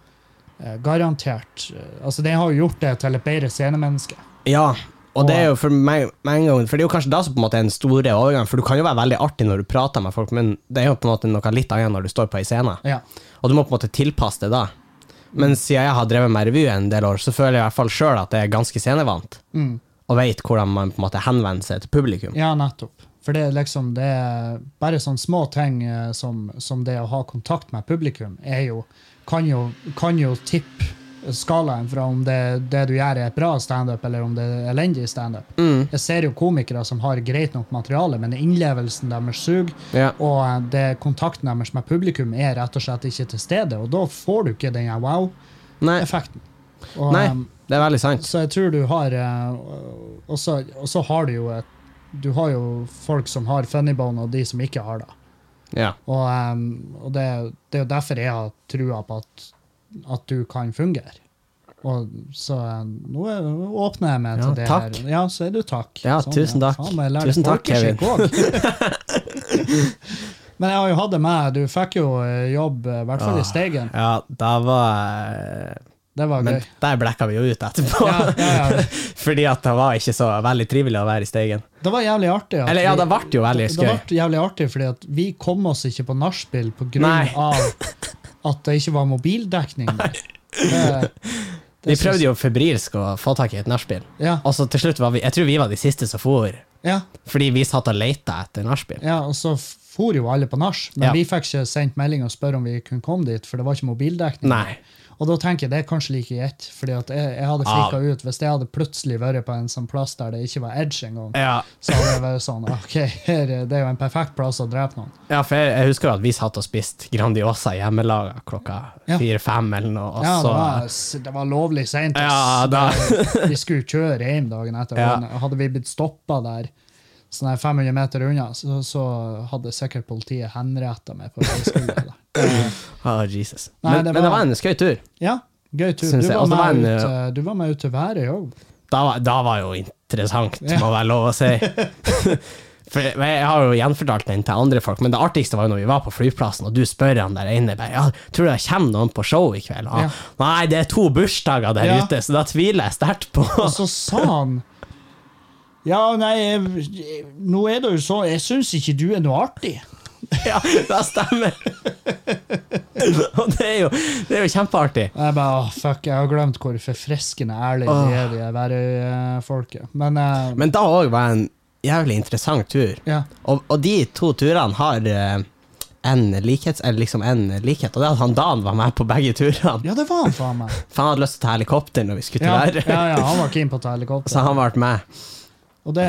eh, garantert eh, Altså, den har jo gjort det til et bedre scenemenneske. Ja, og det er jo for meg en gang For det er jo kanskje da som på en måte er den store overgangen, for du kan jo være veldig artig når du prater med folk, men det er jo på en måte noe litt annet når du står på ei scene. Ja. Og du må på en måte tilpasse det da. Men siden jeg har drevet med revy en del år, så føler jeg i hvert fall sjøl at jeg er ganske scenevant, Mm. og veit hvordan man på en måte henvender seg til publikum. Ja, nettopp. For det liksom det er bare sånne små ting eh, som, som det å ha kontakt med publikum jo kan jo, kan jo tippe skalaen fra om det, det du gjør, er et bra standup, eller om det er elendig standup. Mm. Jeg ser jo komikere som har greit nok materiale, men innlevelsen deres suger, Ja. og eh, det, kontakten deres med publikum er rett og slett ikke til stede, og da får du ikke den wow-effekten. Nei, Nei. eh, det er veldig sant. så jeg tror du har og så har du jo et Du har jo folk som har funnybone, og de som ikke har det. Ja. Og, um, og det, det er jo derfor jeg har trua på at, at du kan fungere. Og så eh, nå er- åpner jeg meg Ja, til det takk. her. Ja, så er du takk. Ja, tusen takk. Faen, lære Tusen takk, Kevin. Men jeg har jo hatt det med. Du fikk jo eh, jobb, eh, i hvert fall Ah. i Steigen. Ja, da var jeg Det var Men gøy. der blekka vi jo ut etterpå. Ja, ja, ja. Fordi at det var ikke så veldig trivelig å være i Steigen. Det var jævlig artig. Eller ja, det ble jo veldig Det ble jævlig artig, fordi at vi kom oss ikke på nachspiel på grunn av at det ikke var mobildekning. Det, Vi prøvde jo febrilsk å få tak i et nachspiel. Og så til slutt var vi Jeg tror vi var de siste som for. ja, Fordi vi satt og leita etter nachspiel. ja, og så for jo alle på nach, men vi fikk ikke sendt melding og spørre om vi kunne komme dit, for det var ikke mobildekning. Nei. Og da tenker jeg det er kanskje like greit, fordi at jeg, jeg hadde Ah. ut. Hvis jeg hadde plutselig vært på en sånn plass der det ikke var edge engang, Ja, så hadde jeg vært sånn OK, her, er- det er jo en perfekt plass å drepe noen. ja for jeg, jeg husker jo at vi satt og spiste Grandiosa hjemmelaga klokka fire-fem eller noe. Og Ja, det var, det var lovlig seint. Ja, Vi skulle kjøre hjem dagen etter. Ja. Hadde vi blitt stoppa der sånn her 500 meter unna, så, så hadde sikkert politiet henretta meg på veiskulda. oh, Jesus. Nei, Men det men det var- var en skøy tur. Ja, gøy tur. Du var, Og var med en, ut, eh, du var med ut til Værøy òg. Da, var- da var jo interessant, Ja. må være lov å si. For jeg har jo gjenfortalt den til andre folk, men det artigste var jo når vi var på flyplassen, og du spør han der inne bare, ja, tror du det kommer noen på show i kveld? Ja. Nei, det er to bursdager der Ja. ute, så da tviler jeg sterkt på. Og så sa han Ja, nei, jeg, nå er det jo så Jeg syns ikke du er noe artig. ja, det stemmer. og det er jo, det er jo kjempeartig. Jeg bare, oh, fuck, jeg har glemt hvor forfriskende ærlige de er, de Værøy-folket. Men, uh, Men da òg var en jævlig interessant tur. ja. Og, og de to turene har eh, en likhet, eller liksom en likhet, og det er at han Dan var med på begge turene. ja, det var han faen meg. For han hadde lyst til å ta helikopter når vi skulle til Ja, været. ja, ja, han var keen på å ta helikopter. Så han ble med. Og det,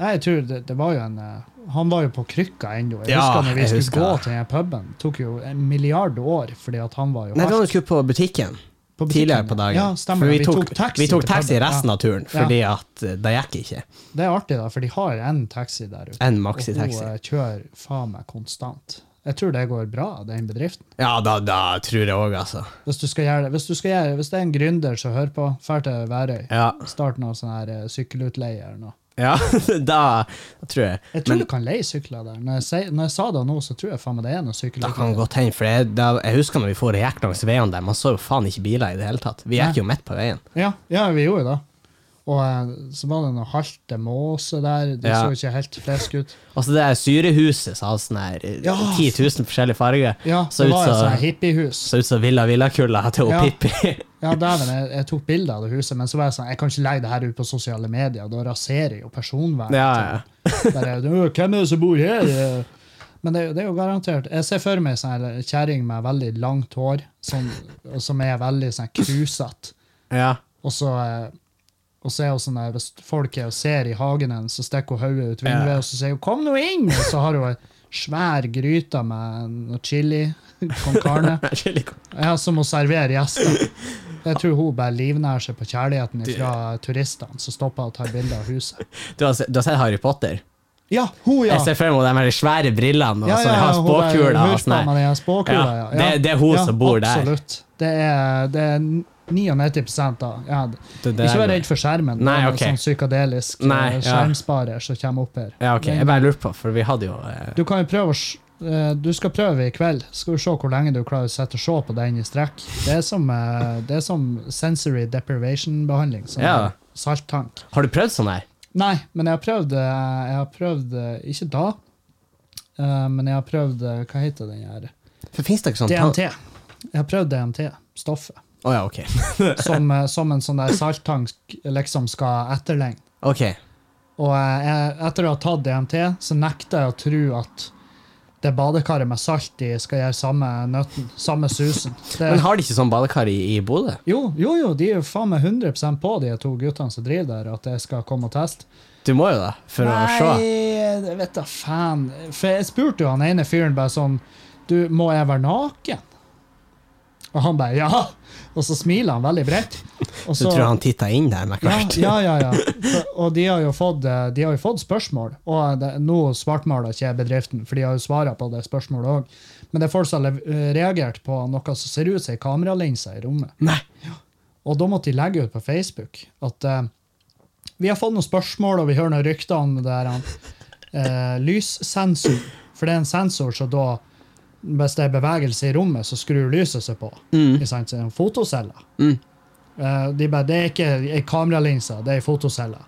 jeg tror det, det var jo en eh, Han var jo på krykka ennå. Jeg Ja, husker når vi skulle husker gå til den puben. Det tok jo en milliard år, fordi at han var jo Nei, vi skulle på butikken på butikken, tidligere på dagen. Ja, stemmer. For det. vi, tok, taxi vi tok taxi resten av turen, fordi at eh, det gikk ikke. Det er artig, da, for de har en taxi der ute. En Og hun eh, kjører faen meg konstant. Jeg tror det går bra, den bedriften. Ja, da, da tror jeg òg, altså. Hvis du skal gjøre det, hvis, gjøre, hvis det er en gründer som hører på, drar til Værøy, Ja, start noe sånn her eh, sykkelutleie eller noe. ja da, tror jeg. Jeg tror Men du kan leie sykler der. Når jeg, når jeg sa det nå, så tror jeg faen meg det er noe da kan sykkelutleie. godt hende, for jeg, da, jeg husker når vi for gikk langs veiene der, man så jo faen ikke biler i det hele tatt. Vi gikk jo midt på veien. Ja, ja, vi gjorde det. Og eh, så var det noe halte måse der. Det Ja. så ikke helt frisk ut. Altså det er syrehuset som hadde sånn her eh, 10 000 forskjellige farger. Ja, Så det ut var et sånt hippiehus. Så ut som Villa Villakulla til Ja. Pippi. Ja, dæven, jeg, jeg tok bilde av det huset, men så var jeg sånn, jeg kan ikke legge det her ut på sosiale medier. Da raserer jo personvernet. Ja, ja. «Åh, Hvem er det som bor her? Men det, det er jo garantert. Jeg ser for meg ei her kjerring med veldig langt hår, som, som er veldig sånn krusete. ja. Og så, eh, og så er hun sånn der, hvis folk er og ser i hagen hennes, så stikker hun hodet ut vinduet, Ja. og så sier hun 'kom nå inn', og så har hun ei svær gryte med noe chili con carne. Ja, som hun serverer gjester. Jeg tror hun bare livnærer seg på kjærligheten fra turistene som stopper og tar bilder av huset. Du, har, du har sett Harry Potter? Ja, hun, ja! Jeg ser for meg de svære brillene og Ja, ja, ja, har hun spåkula og med spåkula, Ja, ja. det- det er hun som bor der. Absolutt. Det er, det er 99 da. Ja, ikke vær redd for skjermen. Nei, det er sånn psykadelisk eh, Nei, ja. skjermsparer som kommer opp her. Ja, ok. Jeg bare lurte på, for vi hadde jo eh, Du kan jo prøve å eh, Du skal prøve i kveld. Skal vi se hvor lenge du klarer å sette og se på den i strekk. Det er som, eh, det er som sensory deprivation-behandling. Ja. salttank. Har du prøvd sånn her? Nei, men jeg har prøvd eh, Jeg har prøvd eh, Ikke da, eh, men jeg har prøvd eh, Hva heter den her? For Fins det ikke sånn DMT. Jeg har prøvd DMT, stoffet. Å ja, ok. Som, eh, som en sånn der salttank liksom skal etterligne. Ok. Og eh, jeg, etter å ha tatt DMT, så nekter jeg å tro at det badekaret med salt i skal gjøre samme nøtten, samme susen. Det, Men har de ikke sånn badekar i, i Bodø? jo, jo, jo, de er jo faen meg 100% på, de to guttene som driver der, at jeg skal komme og teste. Du må jo det, for å se. Nei, vet da faen. For jeg spurte jo han ene fyren bare sånn Du, må jeg være naken? Og han bare ja. Og så smiler han veldig bredt. Og Så tror han titta inn der med hvert. ja, ja, ja. For- Og de har fått, eh, de har jo fått spørsmål. Og det, nå svartmaler ikke bedriften, for de har jo svara på det spørsmålet òg. Men det er folk som har eh, reagert på noe som ser ut som ei kameralinse i rommet. Nei. Og da måtte de legge ut på Facebook at uh, vi har fått noen spørsmål, og vi hører noen rykter om det der uh, lyssensor. For det er en sensor som da hvis det er bevegelse i rommet, så skrur lyset seg på. Mm. Ikke sant? Så det er en fotocelle. Mm. Uh, de bare, det er ikke ei kameralinse, det er ei fotocelle.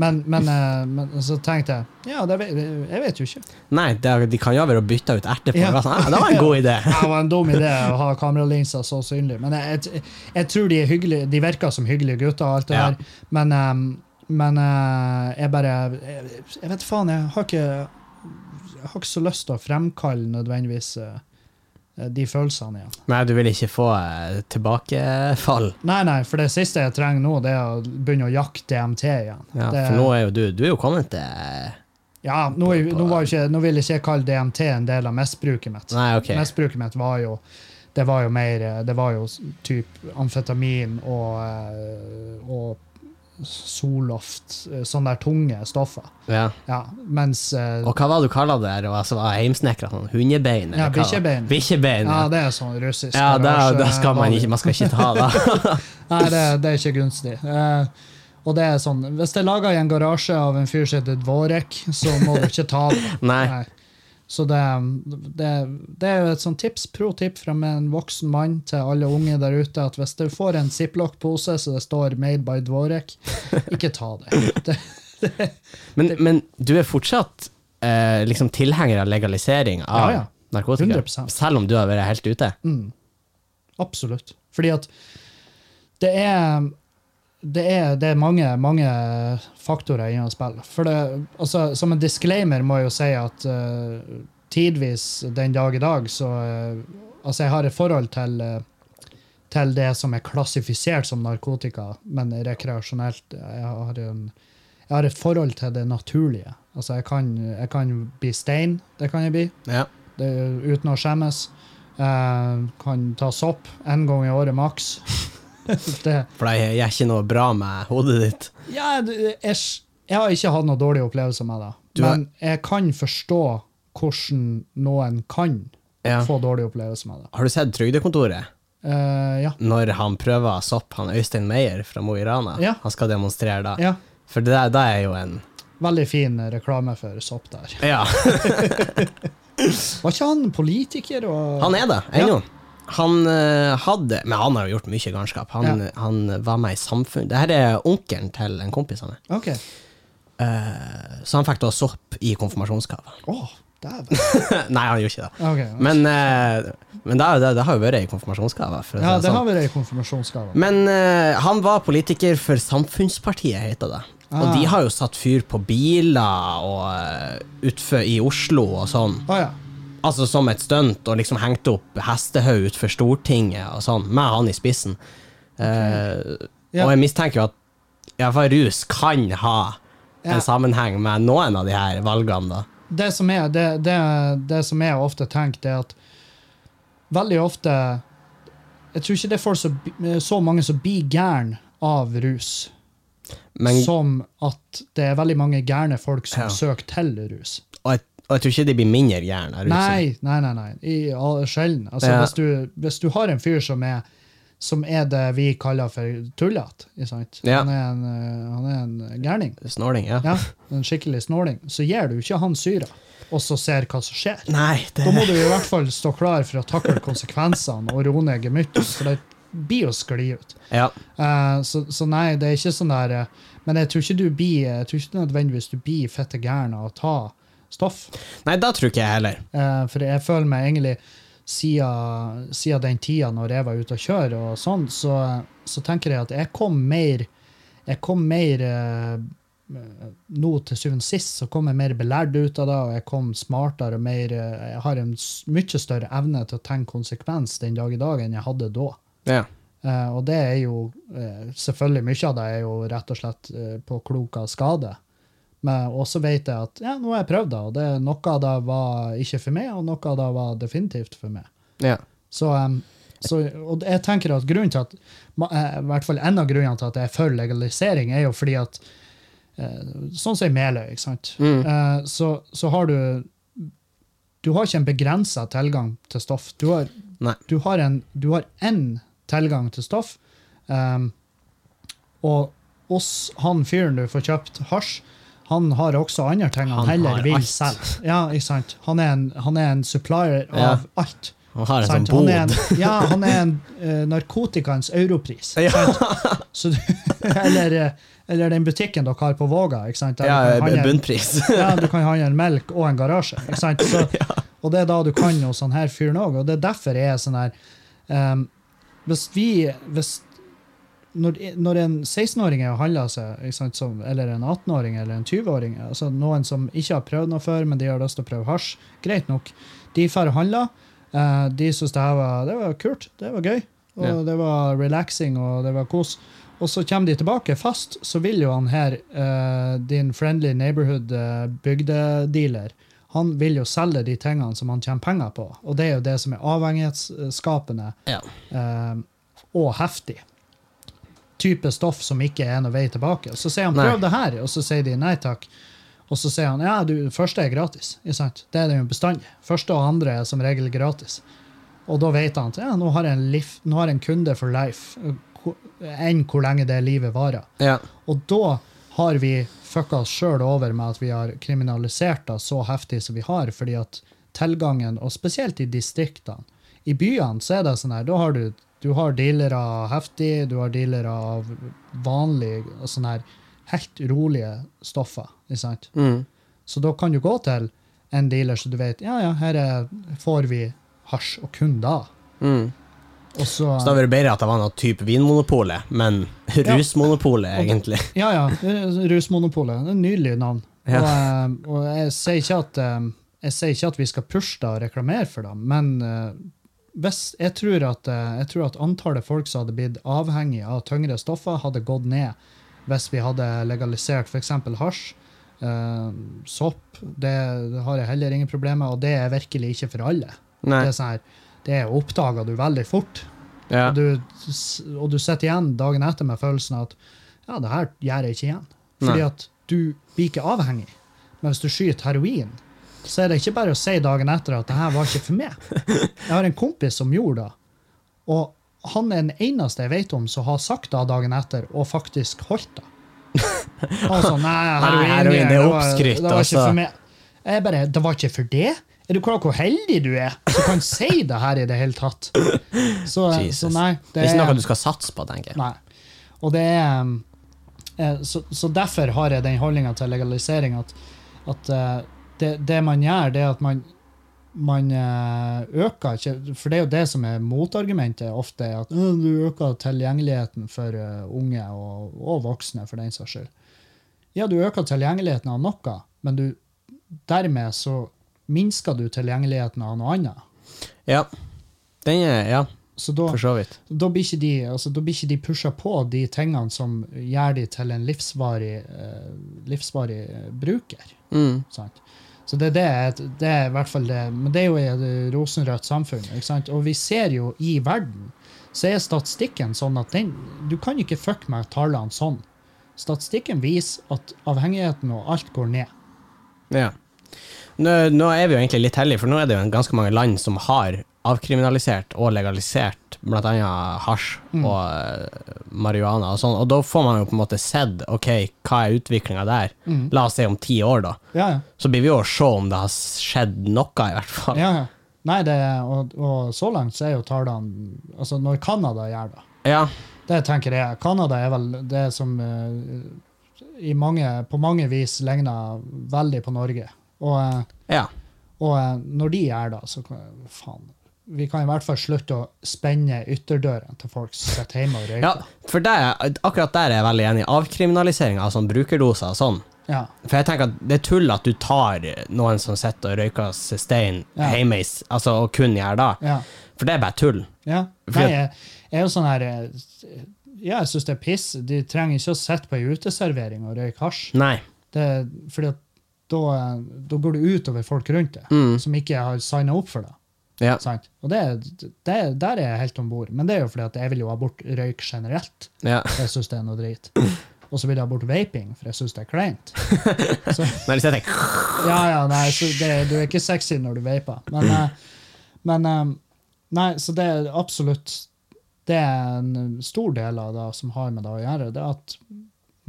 Men, men, uh, men så tenkte jeg ja, det jeg vet jo ikke. Nei, det, de kan jo ha vært bytte ut erter på. Ja. Sånn, ah, det var en god idé. Det var en dum idé å ha kameralinser så synlig. Men jeg, jeg, jeg tror de er hyggelige, de virker som hyggelige gutter, og alt det Ja. der. Men, um, men uh, jeg bare jeg, vet faen, jeg har ikke har ikke så lyst til å fremkalle nødvendigvis eh, de følelsene igjen. Nei, du vil ikke få eh, tilbakefall. Nei, nei, for det siste jeg trenger nå, det er å begynne å jakte DMT igjen. Ja, det, for nå er jo du Du er jo kommet til ja, nå, nå, ikke, nå vil jeg ikke kalle DMT en del av misbruket mitt. Nei, ok. Misbruket mitt var jo det var jo mer eh, Det var jo type typ amfetamin og, og Soloft, eh, sånne der tunge stoffer. Ja. Ja, mens eh, Og hva var det du kalte det? Og altså, var heimsnekra? Sånn hundebein? Ja, bikkjebein. Bikkjebein, Ja, det er sånn russisk Ja, det, garasje- da skal man ikke, man skal ikke ta da. Nei, det, det er ikke gunstig. Eh, og det er sånn, Hvis det er laga i en garasje av en fyr som heter Dvorek, så må du ikke ta det. Nei. Så det, det, det er jo et sånn tips, pro tip fra en voksen mann til alle unge der ute, at hvis du får en ziplock-pose så det står 'Made by Dvorek', ikke ta det. det Men, men du er fortsatt eh, liksom tilhenger av legalisering av Ja, ja. narkotika? 100%. Selv om du har vært helt ute? Mm. Absolutt. Fordi at det er det er, det er mange, mange faktorer inne i spillet. For det, altså, som en disclaimer må jeg jo si at uh, tidvis den dag i dag så uh, Altså, jeg har et forhold til, uh, til det som er klassifisert som narkotika, men rekreasjonelt. Jeg har, en, jeg har et forhold til det naturlige. Altså, jeg kan, jeg kan bli stein. Det kan jeg bli Ja. det, uten å skjemmes. Uh, kan ta sopp én gang i året maks. det, For jeg gjør ikke noe bra med hodet ditt? ja, jeg, jeg har ikke hatt noen dårlige opplevelser med det, men jeg kan forstå hvordan noen kan Ja. få dårlige opplevelser med det. Har du sett Trygdekontoret? Uh, ja. Når han prøver sopp, han Øystein Meyer fra Mo i Rana? Ja. Han skal demonstrere da. ja. For det der, da er jo en Veldig fin reklame for sopp der. Ja, Var ikke han politiker? Og, han er det, ennå. Han eh, hadde Men han har jo gjort mye garnskap. Han, Ja. han var med i Samfunn. Dette er onkelen til en kompis av meg. Okay. Uh, så han fikk da sopp i konfirmasjonsgave. Oh. Nei, han gjorde ikke det. Okay, Men, uh, men det, det, det har jo vært i konfirmasjonsgave. Ja, det sånn. har vært ei konfirmasjonsgave. Men uh, han var politiker for Samfunnspartiet, heter det. Og Ah. de har jo satt fyr på biler og utfor i Oslo og sånn. Å ja. Altså som et stunt, og liksom hengt opp hestehaug utenfor Stortinget og sånn, med han i spissen. Eh, Ja. Og jeg mistenker jo at i hvert fall rus kan ha Ja. en sammenheng med noen av de her valgene, da. det som er, det, det, det som jeg ofte tenker, er at veldig ofte Jeg tror ikke det er folk så, så mange som blir gærne av rus, Men, som at det er veldig mange gærne folk som Ja. søker til rus. Og, jeg, tror ikke de blir mindre gærne. Nei, nei, nei. nei. I, sjelden. Altså, Ja. hvis, du, hvis du har en fyr som er som er det vi kaller for tullete. Ja. Han, er en, eh, han er en gærning. Snåling, ja. Ja, en skikkelig snåling. Så gir du ikke han syra, og så ser hva som skjer. Nei, det Da må du i hvert fall stå klar for å takle konsekvensene og roe ned gemyttet, for det blir å skli ut. Ja. Uh, så, så nei, det er ikke sånn der eh, Men jeg tror ikke du blir Jeg tror ikke nødvendigvis du blir fette gæren av å ta stoff. Nei, da tror ikke jeg heller. Eh, for jeg føler meg egentlig siden, siden den tida når jeg var ute og kjøre og sånn, så, så tenker jeg at jeg kom mer Jeg kom mer eh, Nå til syvende og sist så kom jeg mer belært ut av det, og jeg kom smartere og mer eh, Jeg har en mye større evne til å tenke konsekvens den dag i dag enn jeg hadde da. Ja. Uh, og det er jo uh, Selvfølgelig mye av det er jo rett og slett uh, på klok av skade. Men også vet jeg at ja, nå har jeg prøvd det, og det, noe av det var ikke for meg, og noe av det var definitivt for meg. ja. Så, um, så og jeg tenker at grunnen til at eh, i hvert fall En av grunnene til at jeg er for legalisering, er jo fordi at eh, Sånn som i Meløy, ikke sant. Mm. Eh, så, så har du Du har ikke en begrensa tilgang til stoff. Du har du har en du har én tilgang til stoff. Um, og hos han fyren du får kjøpt hasj, han har også andre ting han, Han heller vil alt. selge. Ja, ikke sant? Han er en, han er en supplier av alt. Han har en sånn bod. Han en, ja, han er en uh, narkotikaens europris. Ja. Så, eller, eh, eller den butikken dere har på Våga. Ikke sant? Der Ja, handle- bunnpris. ja, du kan handle melk og en garasje. Ikke sant? Så, Og det er da du kan hos han her fyren òg. Og det er derfor jeg er sånn her um, Hvis vi hvis, når, når en 16-åring er og handler seg, som, eller en 18-åring eller en 20-åring altså Noen som ikke har prøvd noe før, men de har lyst til å prøve hasj, greit nok. De drar og handler. eh, de syns det var, det var kult, det var gøy, og Ja. det var relaxing og det var kos. Og så kommer de tilbake fast, så vil jo han her, uh, din friendly neighborhood eh, bygdedealer, han vil jo selge de tingene som han tjener penger på. Og det er jo det som er avhengighetsskapende Ja. og heftig. Type stoff som ikke er noe vei tilbake. Og så sier han Nei. 'prøv det her', og så sier de nei takk. Og så sier han ja, du, første er gratis. Det er det jo bestandig. Første og andre er som regel gratis. Og da vet han at ja, nå har jeg en, liv, nå har jeg en kunde for life, enn hvor lenge det livet varer. Ja. Og da har vi fucka oss sjøl over med at vi har kriminalisert det så heftig som vi har, fordi at tilgangen, og spesielt i distriktene I byene så er det sånn her, da har du du har dealere av heftig, du har dealere av vanlig, sånne her helt rolige stoffer. ikke sant? Mm. Så da kan du gå til en dealer så du vet ja, ja, her er, får vi hasj, og kun da. Mm. Og så, Så da var det bedre at det var noe type Vinmonopolet, men rusmonopolet, egentlig. Ja, ja. Rusmonopolet. Det er et nydelig navn. Ja. Og, eh, og jeg sier ikke at eh, jeg sier ikke at vi skal pushe det og reklamere for det, men eh, hvis, jeg, tror at, eh, jeg tror at antallet folk som hadde blitt avhengig av tyngre stoffer, hadde gått ned hvis vi hadde legalisert f.eks. hasj. Uh, sopp, det, det har jeg heller ingen problemer med, og det er virkelig ikke for alle. Nei. Det er sånn her, det oppdager du veldig fort. Ja. Og, du, og du sitter igjen dagen etter med følelsen av at ja, det her gjør jeg ikke igjen. Fordi Nei. at du blir ikke avhengig. Men hvis du skyter heroin, så er det ikke bare å si dagen etter at det her var ikke for meg. Jeg har en kompis som gjorde det, og han er den eneste jeg vet om som har sagt det dagen etter, og faktisk holdt det. Var sånn, nei, heroin, det er oppskrytt, Det var ikke altså. for meg. Jeg bare, det var ikke for det? Er du klar over hvor heldig du er som kan si det her i det hele tatt? Så, Jesus. så nei. Det er ikke noe du skal satse på, tenker jeg. Nei. Og det er um, eh, så, så derfor har jeg den holdninga til legalisering at, at eh, det, det man gjør, det er at man man eh, øker For det er jo det som er motargumentet ofte, er at du øker tilgjengeligheten for eh, unge og, og voksne, for den saks skyld. Ja, du øker tilgjengeligheten av noe, men du, dermed så minsker du tilgjengeligheten av noe annet. Ja. Den er, ja, Så da, for så vidt. da blir ikke de, altså, ikke de pusha på de tingene som gjør de til en livsvarig, eh, livsvarig bruker. Mm. Sant? Så det, er det, det er i hvert fall det. Men det er jo et rosenrødt samfunn. Ikke sant? Og vi ser jo i verden, så er statistikken sånn at den, du kan ikke fucke med tallene sånn. Statistikken viser at avhengigheten og alt går ned. Ja. Nå, nå er vi jo egentlig litt heldige, for nå er det jo ganske mange land som har avkriminalisert og legalisert blant annet hasj Mm. og eh, marihuana og sånn, og da får man jo på en måte sett ok, hva er utviklinga der. Mm. La oss si om ti år, da. Ja, ja. Så blir vi jo å se om det har skjedd noe, i hvert fall. ja, ja. Nei, det, og, og så langt så er jo tallene Altså, når Canada gjør det Ja. Det tenker jeg. Canada er vel det som uh, i mange, på mange vis ligner veldig på Norge. Og, uh, ja. og uh, når de gjør det, så faen Vi kan i hvert fall slutte å spenne ytterdøren til folk som sitter hjemme og røyker. ja, for er- akkurat der er jeg veldig enig. Avkriminalisering av sånn brukerdoser og sånn. Ja. For jeg tenker at det er tull at du tar noen som sitter og røyker stein Ja. hjemme, altså, og kun gjør det. ja. For det er bare tull. ja. Nei, jeg, jeg er jo sånn her eh, Ja, jeg syns det er piss. De trenger ikke å sitte på ei uteservering og røyke hasj. Nei. Det, fordi at da, eh, da går det ut over folk rundt deg, Mm. som ikke har signa opp for det. Ja. Sant? Og det, det, der er jeg helt om bord. Men det er jo fordi at jeg vil jo ha bort røyk generelt. ja. Jeg syns det er noe drit. Og så vil jeg ha bort vaping, for jeg syns det er kleint. Så, hvis jeg tenker ja, ja, nei, så det, du er ikke sexy når du vaper. Men, eh, men eh, Nei, så det er absolutt Det er en stor del av det som har med det å gjøre. Det er at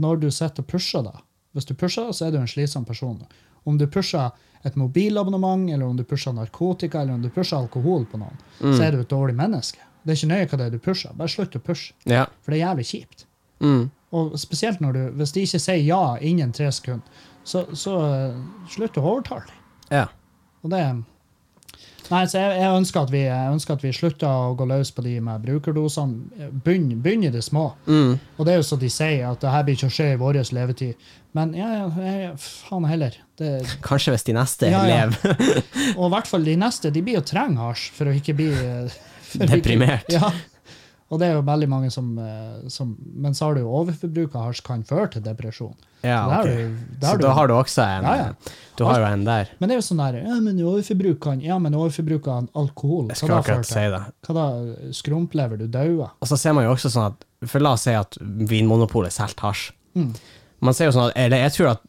når du sitter og pusher da Hvis du pusher, så er du en slitsom person. Om du pusher et mobilabonnement, eller om du pusher narkotika, eller om du pusher alkohol på noen, Mm. så er du et dårlig menneske. Det er ikke nøye hva det er du pusher. Bare slutt å pushe. Ja. For det er jævlig kjipt. Mm. Og spesielt når du, hvis de ikke sier ja innen tre sekunder, så, så eh, slutt å overtale dem. ja. Og det Nei, så jeg, jeg, ønsker at vi, jeg ønsker at vi slutter å gå løs på de med brukerdosene. Begynn begynn i det små. Mm. Og det er jo så de sier, at det her blir ikke å skje i vår levetid. Men ja, ja, faen heller. Det, Kanskje hvis de neste Ja, ja. lever og i hvert fall de neste, de blir jo trenge hasj for å ikke bli Deprimert. ikke-. Ja. Og det er jo veldig mange som, eh, som Men så har du jo overforbruk av hasj kan føre til depresjon. Ja, Så okay. du- Så du- da har du også en Ja, ja. Du har jo en der. Men det er jo sånn der, ja, men overforbruk kan Ja, men overforbruk av alkohol, Jeg skal akkurat si det. Hva da? Skrumplever, du dauer? Og så ser man jo også sånn at For la oss si at Vinmonopolet selger hasj. Mm. Man ser jo sånn at Eller jeg tror at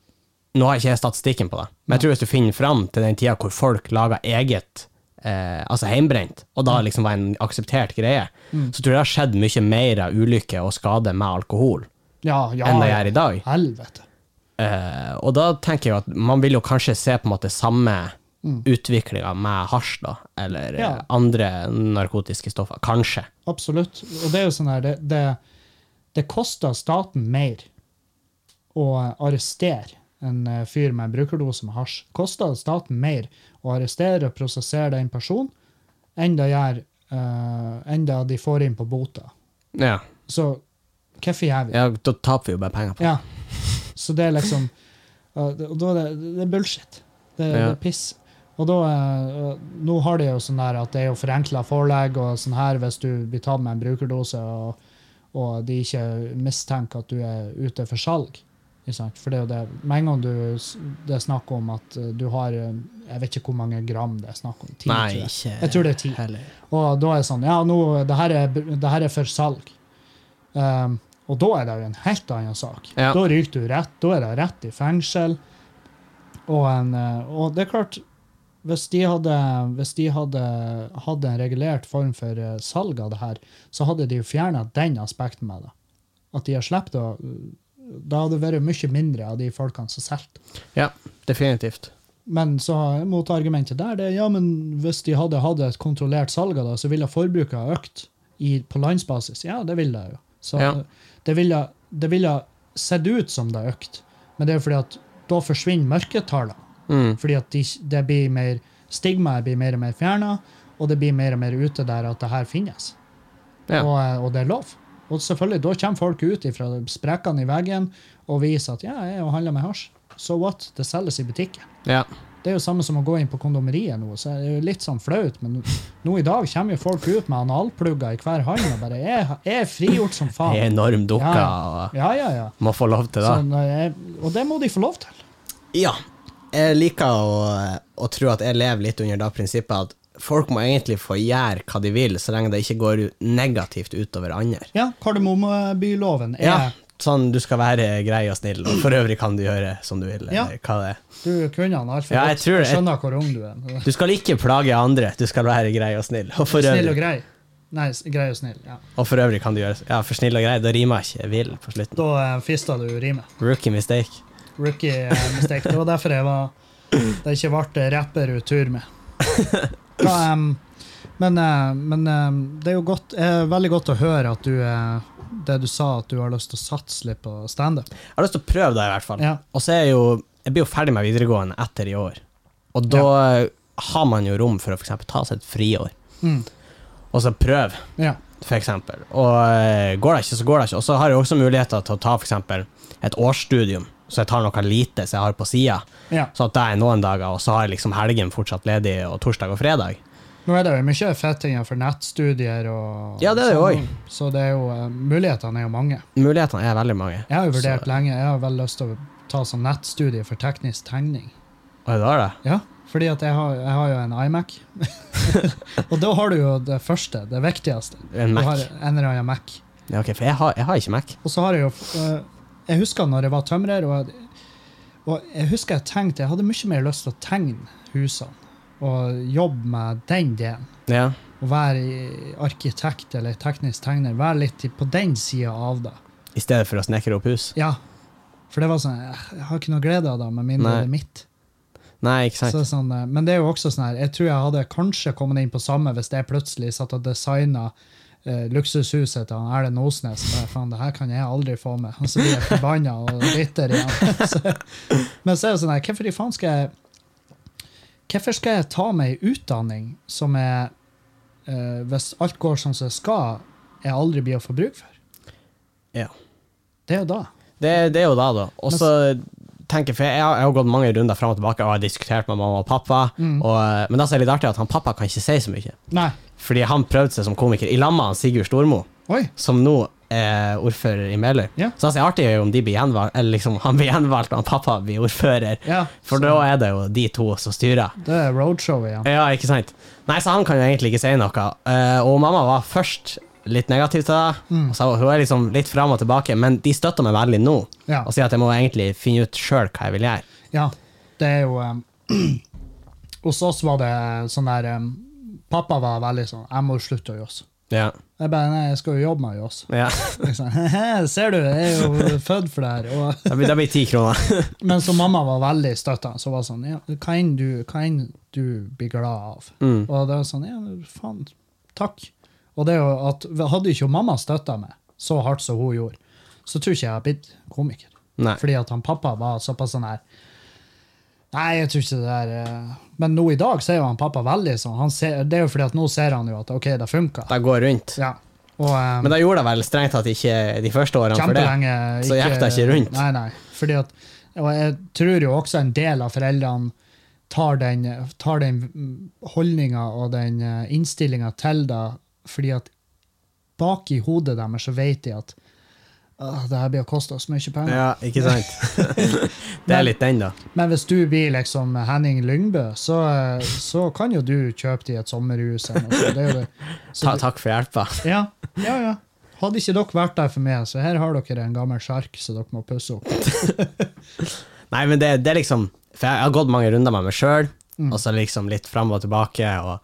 Nå har jeg ikke statistikken på det, men jeg tror hvis du finner fram til den tida hvor folk lager eget eh, altså heimbrent, og da liksom var en akseptert greie, så tror jeg det har skjedd mye mer av ulykker og skade med alkohol Ja, ja. enn det gjør i dag. Helvete. Eh, og da tenker jeg at man vil jo kanskje se på en måte samme utviklinga med hasj, da, eller eh, Ja. andre narkotiske stoffer. Kanskje. Absolutt. Og det er jo sånn her, det, det, det koster staten mer å arrestere en eh, fyr med en brukerdose med hasj. Koster staten mer å arrestere og prosessere den personen enn det gjør uh, enn det de får inn på bota. Ja. Så hvorfor gjør vi det? ja, da taper vi jo bare penger på det. Ja. Så det er liksom uh, det- det, det er bullshit. Det, det er piss. Og da, uh, nå har de jo sånn der at det er jo forenkla forelegg og sånn her hvis du blir tatt med en brukerdose og, og de ikke mistenker at du er ute for salg. For det er jo det Med en gang du, det er snakk om at uh, du har uh, Jeg vet ikke hvor mange gram det er snakk om. 10, Nei, tror jeg. ikke Jeg tror det er ti. Og da er det sånn Ja, nå, det her er, det her er for salg. Um, og da er det jo en helt annen sak. Ja. Da ryker du rett. Da er det rett i fengsel. Og, en, eh, og det er klart hvis de hadde, hvis de hadde hatt en regulert form for eh, salg av det her, så hadde de jo fjerna den aspekten med det. At de har sluppet å Da hadde det vært mye mindre av de folkene som solgte. Ja, definitivt. Men så motargumentet der det er ja, men hvis de hadde hatt et kontrollert salg av det, så ville forbruket ha økt i, på landsbasis. Ja, det ville det jo. Så Ja. det ville det ville sett ut som det har økt, men det er fordi at da forsvinner mørketallene. Mm. Fordi at de, det blir mer stigmaet blir mer og mer fjerna, og det blir mer og mer ute der at det her finnes. Ja. Og, og det er lov. Og selvfølgelig, da kommer folk ut fra sprekkene i veggen og viser at ja, jeg har handla med hasj. So what? Det selges i butikken. ja. Det er jo samme som å gå inn på kondomeriet nå, så det er jo litt sånn flaut, men nå i dag kommer jo folk ut med analplugger i hver hånd og bare Jeg, jeg er frigjort som faen. Er enorm dukke Ja. og Ja, ja, ja. må få lov til det. Så, og det må de få lov til. Ja. Jeg liker å, å tro at jeg lever litt under da prinsippet at folk må egentlig få gjøre hva de vil, så lenge det ikke går negativt utover andre. Ja, Kardemommebyloven er Ja, sånn du skal være grei og snill, og for øvrig kan du gjøre som du vil, Ja. Du kunne han altfor Ja, godt. tror. Jeg skjønner hvor ung du er. Du skal ikke plage andre, du skal være grei og snill. Og for Snill og grei. Nei, grei og snill. Ja. og for øvrig kan du gjøre Ja, for snill og grei, da rimer ikke vill på slutten. Da uh, fista du rimet. Rookie mistake. Rookie eh, mistake. Det var derfor jeg var det ikke ble rapper ut tur med. Ja, um, men men det er jo godt, eh, veldig godt å høre at du eh, det du sa, at du har lyst til å satse litt på standup. Jeg har lyst til å prøve det, i hvert fall. Ja. Og så er jo Jeg blir jo ferdig med videregående etter i år. Og da har man jo rom for å for eksempel ta seg et friår. Mm. Og så prøve, Ja. eksempel. Og eh, går det ikke, så går det ikke. Og så har jeg også muligheter til å ta for eksempel et årsstudium, så jeg tar noe lite som jeg har på sida. ja. Så at det er noen dager, og så har jeg liksom helgen fortsatt ledig, og torsdag og fredag. Nå er det jo mye fettinger for nettstudier og Ja, det er det sånn, Så det er jo, eh, mulighetene er jo mange. Mulighetene er veldig mange. Jeg har jo vurdert Så- lenge, jeg har vel lyst til å ta sånn nettstudie for teknisk tegning. Og det var det. Ja, fordi at jeg har, jeg har jo en iMac. og da har du jo det første, det viktigste. En Du har Mac. en eller annen Mac. Ja, ok, for jeg har, jeg har ikke Mac. Og så har jeg jo eh, Jeg husker når jeg var tømrer, og, og jeg husker jeg tenkte Jeg hadde mye mer lyst til å tegne husene og jobbe med den delen. Ja. Og være arkitekt eller teknisk tegner. Være litt på den sida av det. I stedet for å snekre opp hus. Ja. For det var sånn Jeg har ikke noe glede av det, med mindre det er mitt. Nei, ikke sant. Så sånn, eh, men det er jo også sånn her Jeg tror jeg hadde kanskje kommet inn på samme hvis jeg plutselig satt og designa eh, luksushuset til Erlend Osnes. Bare, faen, det her kan jeg aldri få med. Og så blir jeg forbanna og bitter igjen. så, men så er det sånn her, hvorfor i faen skal jeg Hvorfor skal jeg ta meg en utdanning som er eh, Hvis alt går som det skal, jeg aldri blir å få bruk for? Ja. Det er jo da. Det, det er jo da, da. Og så tenker jeg, for jeg har, jeg har gått mange runder fram og tilbake og har diskutert med mamma og pappa, Mm. og, eh, men det som er litt artig, at han pappa kan ikke si så mye. Nei. Fordi han prøvde seg som komiker i lamma av Sigurd Stormo, Oi. som nå er ordfører i Meløy. Ja. Så det er artig om de blir gjenvalgt, eller liksom han blir gjenvalgt og han pappa blir ordfører. Ja. For da er det jo de to som styrer. Det er roadshowet, ja. Ja, ikke sant? Nei, så han kan jo egentlig ikke si noe. Eh, og mamma var først litt negativ til det, Mm. så hun er liksom litt fram og tilbake, men de støtter meg veldig nå, og sier at jeg må egentlig finne ut sjøl hva jeg vil gjøre. Ja, det er jo um, Hos oss var det sånn der um, Pappa var veldig sånn 'Jeg må slutte å jåse. Ja. Jeg bare 'Nei, jeg skal jo jobbe med å jåse. ja. Liksom, Ser du, jeg er jo født for det her. Og, Det blir, det blir ti kroner. men så mamma var veldig støttende. Så var sånn ja, 'Hva enn du, du blir glad av?' Mm. Og det var sånn Ja, faen, takk. Og det er jo at Hadde ikke mamma støtta meg så hardt som hun gjorde, så tror ikke jeg hadde blitt komiker. Nei. Fordi at han pappa var såpass sånn her Nei, jeg tror ikke det der eh, Men nå i dag så er jo han pappa veldig sånn. Han ser, det er jo fordi at nå ser han jo at OK, det funka. Det går rundt. Ja. Og um, Men da gjorde det vel strengt tatt ikke de første årene for det. kjempelenge Så gikk det ikke rundt. Nei, nei. Fordi at Og jeg tror jo også en del av foreldrene tar den, tar den holdninga og den innstillinga til det, fordi at bak i hodet deres så vet de at «Åh, det her blir å koste oss mye penger. Ja, ikke sant? det er litt den, da. Men hvis du blir liksom Henning Lyngbø, så, så kan jo du kjøpe deg et sommerhus. Er Ta, takk for hjelpa. ja, ja, ja. Hadde ikke dere vært der for meg, så her har dere en gammel sjark som dere må pusse opp. Nei, men det, det er liksom For jeg har gått mange runder med meg sjøl, Mm. og så liksom litt fram og tilbake, og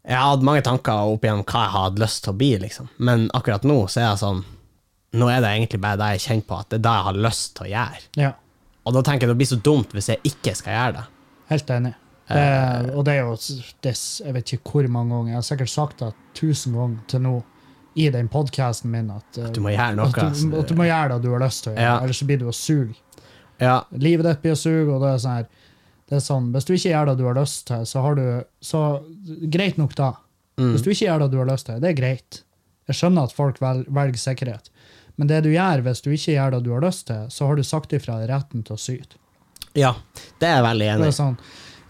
jeg har hatt mange tanker opp igjen hva jeg hadde lyst til å bli, liksom. Men akkurat nå så er jeg sånn Nå er det egentlig bare det jeg kjenner på, at det er det jeg har lyst til å gjøre. Ja, Og da tenker jeg det blir så dumt hvis jeg ikke skal gjøre det. helt enig. Det, og det er jo det, Jeg vet ikke hvor mange ganger. Jeg har sikkert sagt det tusen ganger til nå i den podkasten min at, at, Du må gjøre noe. at, du, altså. at du må gjøre det du har lyst til å gjøre, Ja. ellers så blir du å suge. Ja, Livet ditt blir å suge, og det er sånn her det er sånn, Hvis du ikke gjør det du har lyst til, så har du så Greit nok, da. Mm. Hvis du ikke gjør det du har lyst til, det er greit. Jeg skjønner at folk velger sikkerhet. Men det du gjør hvis du ikke gjør det du har lyst til, så har du sagt ifra retten til å syte. ja, det er jeg veldig enig i. sånn,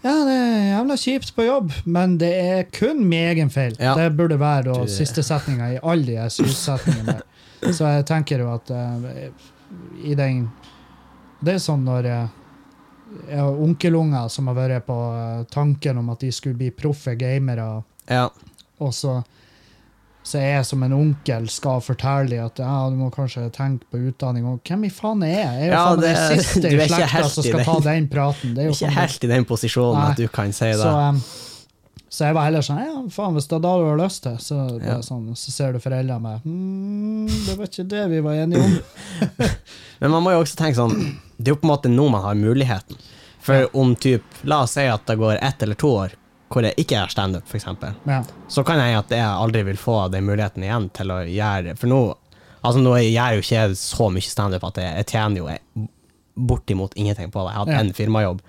ja, det er jævla kjipt på jobb, men det er kun min egen feil. Ja. Det burde være da, siste setninga i alle de sytsetningene. Så jeg tenker jo at uh, i den Det er sånn når uh, jeg har onkelunger som har vært på eh, tanken om at de skulle bli proffe gamere, Ja. og så så jeg som en onkel skal fortelle at ja, du må kanskje tenke på utdanning. Og hvem i faen er jeg? Jeg er jo Ja, faen det- den siste i slekta som skal ta den praten. Det er jo Ikke helt i den posisjonen Nei. at du kan si det. så, um, så jeg var heller sånn Ja, faen, hvis det er da du har lyst til, så, Ja. sånn, så ser du foreldrene med mm, Det var ikke det vi var enige om. Men man må jo også tenke sånn Det er jo på en måte nå man har muligheten. For om typ, la oss si at det går ett eller to år hvor jeg ikke gjør standup, f.eks., Ja. så kan jeg at jeg aldri vil få den muligheten igjen til å gjøre For nå Altså nå gjør jeg jo ikke så mye standup at jeg, jeg tjener jo bortimot ingenting på det. Jeg har hatt Ja. en firmajobb.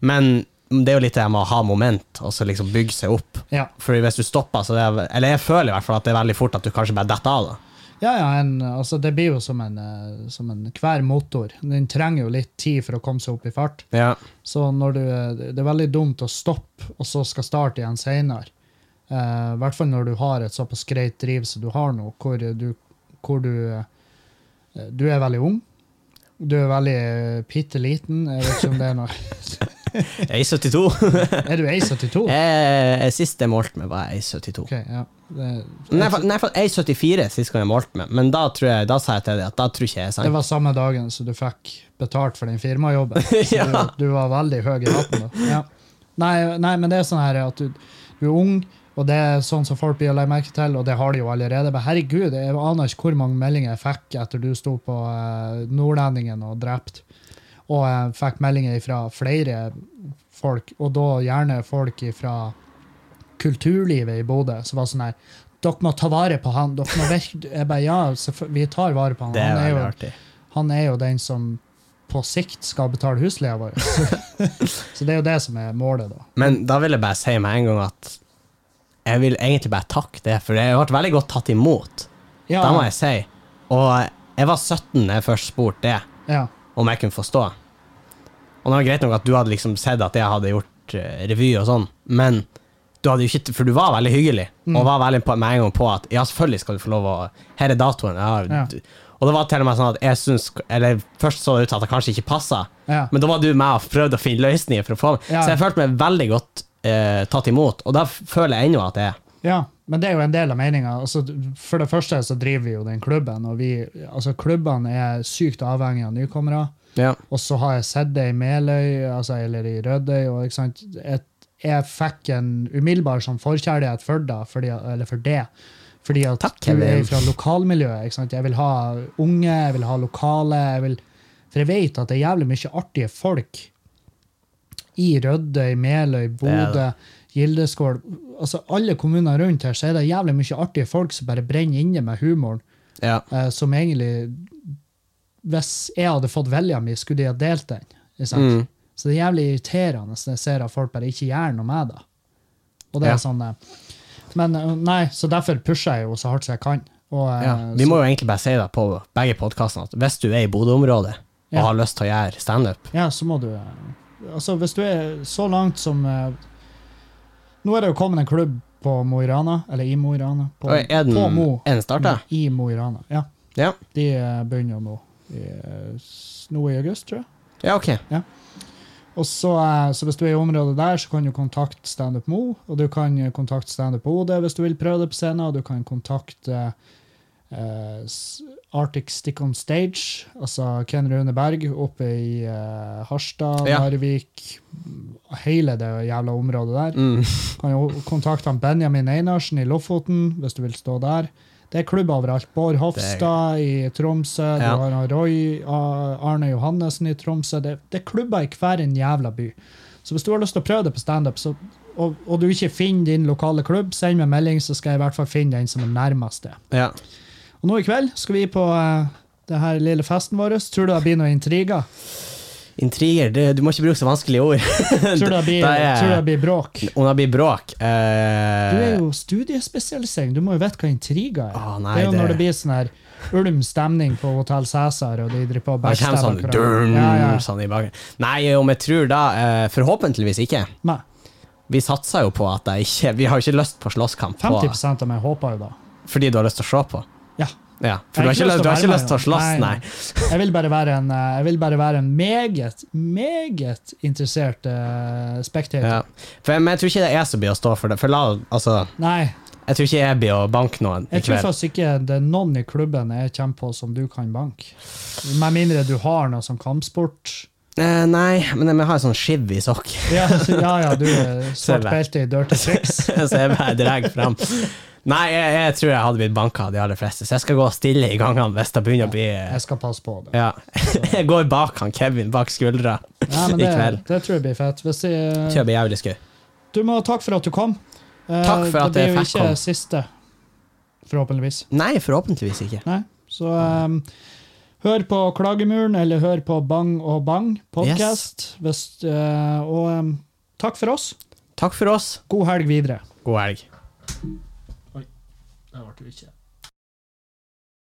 Men det er jo litt det med å ha moment, og så liksom bygge seg opp. Ja, For hvis du stopper, så det er, Eller jeg føler i hvert fall at det er veldig fort at du kanskje bare detter av. da ja, ja en, altså, det blir jo som en, eh, som en hver motor. Den trenger jo litt tid for å komme seg opp i fart. Ja. Så når du, det er veldig dumt å stoppe, og så skal starte igjen senere. I I hvert fall når du har et såpass greit driv som du har nå, hvor du, hvor du eh, Du er veldig ung. Du er veldig uh, bitte liten. Jeg vet ikke om det er noe Jeg er 72. Er du 1,72? jeg, jeg, sist jeg målte meg, var jeg 72. Ok, ja. Det, Nei, for, nei, for jeg er 74 sist gang jeg målte meg, men da, tror jeg, da sa jeg til deg at da tror ikke jeg er det var samme dagen som du fikk betalt for den firmajobben. Så Ja. du, du var veldig høy i hatten da. Ja. Nei, nei, men det er sånn her at du, du er ung, Og det er sånn som folk blir å legge merke til, og det har de jo allerede. Men herregud, jeg aner ikke hvor mange meldinger jeg fikk etter du sto på uh, Nordlendingen og drept. Og jeg fikk meldinger fra flere folk, og da gjerne folk fra kulturlivet i Bodø, som var sånn her Dere må ta vare på han. Dere må virke Jeg bare ja, vi tar vare på han. Han, er jo, han er jo den som på sikt skal betale husleia vår. Så, så det er jo det som er målet, da. Men da vil jeg bare si med en gang at jeg vil egentlig bare takke det, for jeg ble veldig godt tatt imot. Ja, Det må jeg si. Og jeg var 17 da jeg først spurte det, ja, om jeg kunne få stå. Og det var greit nok at du hadde liksom sett at jeg hadde gjort uh, revy og sånn, men du hadde jo ikke For du var veldig hyggelig, Mm. og var veldig på, med en gang på at ja, selvfølgelig skal du få lov å Her er datoen. Ja, Ja. du- Og det var til og med sånn at jeg syns Eller først så det ut at det kanskje ikke passa, ja. men da var du med og prøvde å finne løsninger for å få meg. Så jeg følte meg veldig godt eh, tatt imot, og da føler jeg ennå at det er. Men det er jo en del av meninga. Altså, for det første så driver vi jo den klubben, og vi, altså klubbene er sykt avhengige av nykommere. Ja. Og så har jeg sett det i Meløy, altså, eller i Rødøy, og ikke sant. Et, jeg fikk en umiddelbar sånn forkjærlighet for det, fordi, eller for det. Fordi at Takk, du er fra lokalmiljøet. Ikke sant? Jeg vil ha unge, jeg vil ha lokale. Jeg vil, for jeg vet at det er jævlig mye artige folk i Rødøy, Meløy, Bodø, Gildeskål. Altså alle kommuner rundt her, så er det jævlig mye artige folk som bare brenner inne med humoren. Ja. Uh, som egentlig Hvis jeg hadde fått vilja mi, skulle de ha delt den. Mm. Så det er jævlig irriterende når jeg ser at folk bare ikke gjør noe med det. Og det Ja. er sånn eh, Men eh, nei, så derfor pusher jeg jo så hardt som jeg kan. Og, Ja. Vi så- må jo egentlig bare si det på begge podkastene, at hvis du er i Bodø-området og har lyst til å gjøre standup Ja, så må du Altså, hvis du er så langt som Nå er det jo kommet en klubb på Mo i Rana, eller i Mo i Rana. På, Er den, på Mo. er den starta? I Mo i Rana, ja. Ja. De eh, begynner nå. I, nå i august, tror jeg. ja, ok. Ja. Og så, eh, så hvis du er i området der, så kan du kontakte Standup Mo, og du kan kontakte Standup OD hvis du vil prøve det på scenen, og du kan kontakte s- Arctic Stick on Stage, altså Ken Rune Berg oppe i uh, Harstad, Ja. Narvik, hele det jævla området der. Mm. Kan jo kontakte han Benjamin Einarsen i Lofoten hvis du vil stå der. Det er klubber overalt. Bård Hofstad i Tromsø, Ja. du har Roy Arne Johannessen i Tromsø. Det, det er klubber i hver en jævla by. Så hvis du har lyst til å prøve det på standup, så- og, og du ikke finner din lokale klubb, send meg melding, så skal jeg i hvert fall finne den som er nærmest det. Ja. Og nå i kveld skal vi på uh, det her lille festen vår. Tror du det blir noen intriger? Intriger det, Du må ikke bruke så vanskelige ord. Tror du det blir, tror det blir bråk? Om det blir bråk uh, Du er jo studiespesialisering, du må jo vite hva intriger er. Ah, nei, det er jo det- når det blir sånn her ulm stemning på Hotell Cæsar, og de driver på backstabber sånn dun, Ja, ja. sånn i bakgrunnen. Nei, om jeg tror da eh, Forhåpentligvis ikke. Nei, Vi satser jo på at jeg ikke Vi har jo ikke lyst på slåsskamp på, 50 av meg håper jo da. fordi du har lyst til å se på. Ja. For du har ikke, lyst, du har ikke lyst til å slåss, nei, nei. Jeg vil en, eh, jeg vil bare være en meget, meget interessert uh, spektator. Ja. Jeg, men jeg tror ikke det er jeg som blir å stå for det. For la, altså, Nei, jeg tror ikke jeg blir å banke noen jeg tror faktisk ikke det er noen i klubben jeg kommer på som du kan banke. Med mindre du har noe som kampsport. Eh, nei, men jeg har en sånn skiv i sokk, Ja, ja, ja du er svart belte i dirty tricks. så jeg bare drar fram. Nei, jeg, jeg tror jeg hadde blitt banka av de aller fleste, så jeg skal gå stille i gangene hvis det begynner å bli Jeg skal passe på det. Ja. Jeg går bak han Kevin, bak skuldra, Ja, men i kveld. det tror jeg blir fett. Hvis jeg, Tror jeg blir jævlig skøy. du må ha takk for at du kom. Eh, Takk for at det blir jo ikke kom. siste, forhåpentligvis. Nei, forhåpentligvis ikke. Nei. Så um, hør på Klagemuren, eller hør på Bang og Bang podkast. og um, takk for oss. Takk for oss. God helg videre. God helg. Det ble du ikke.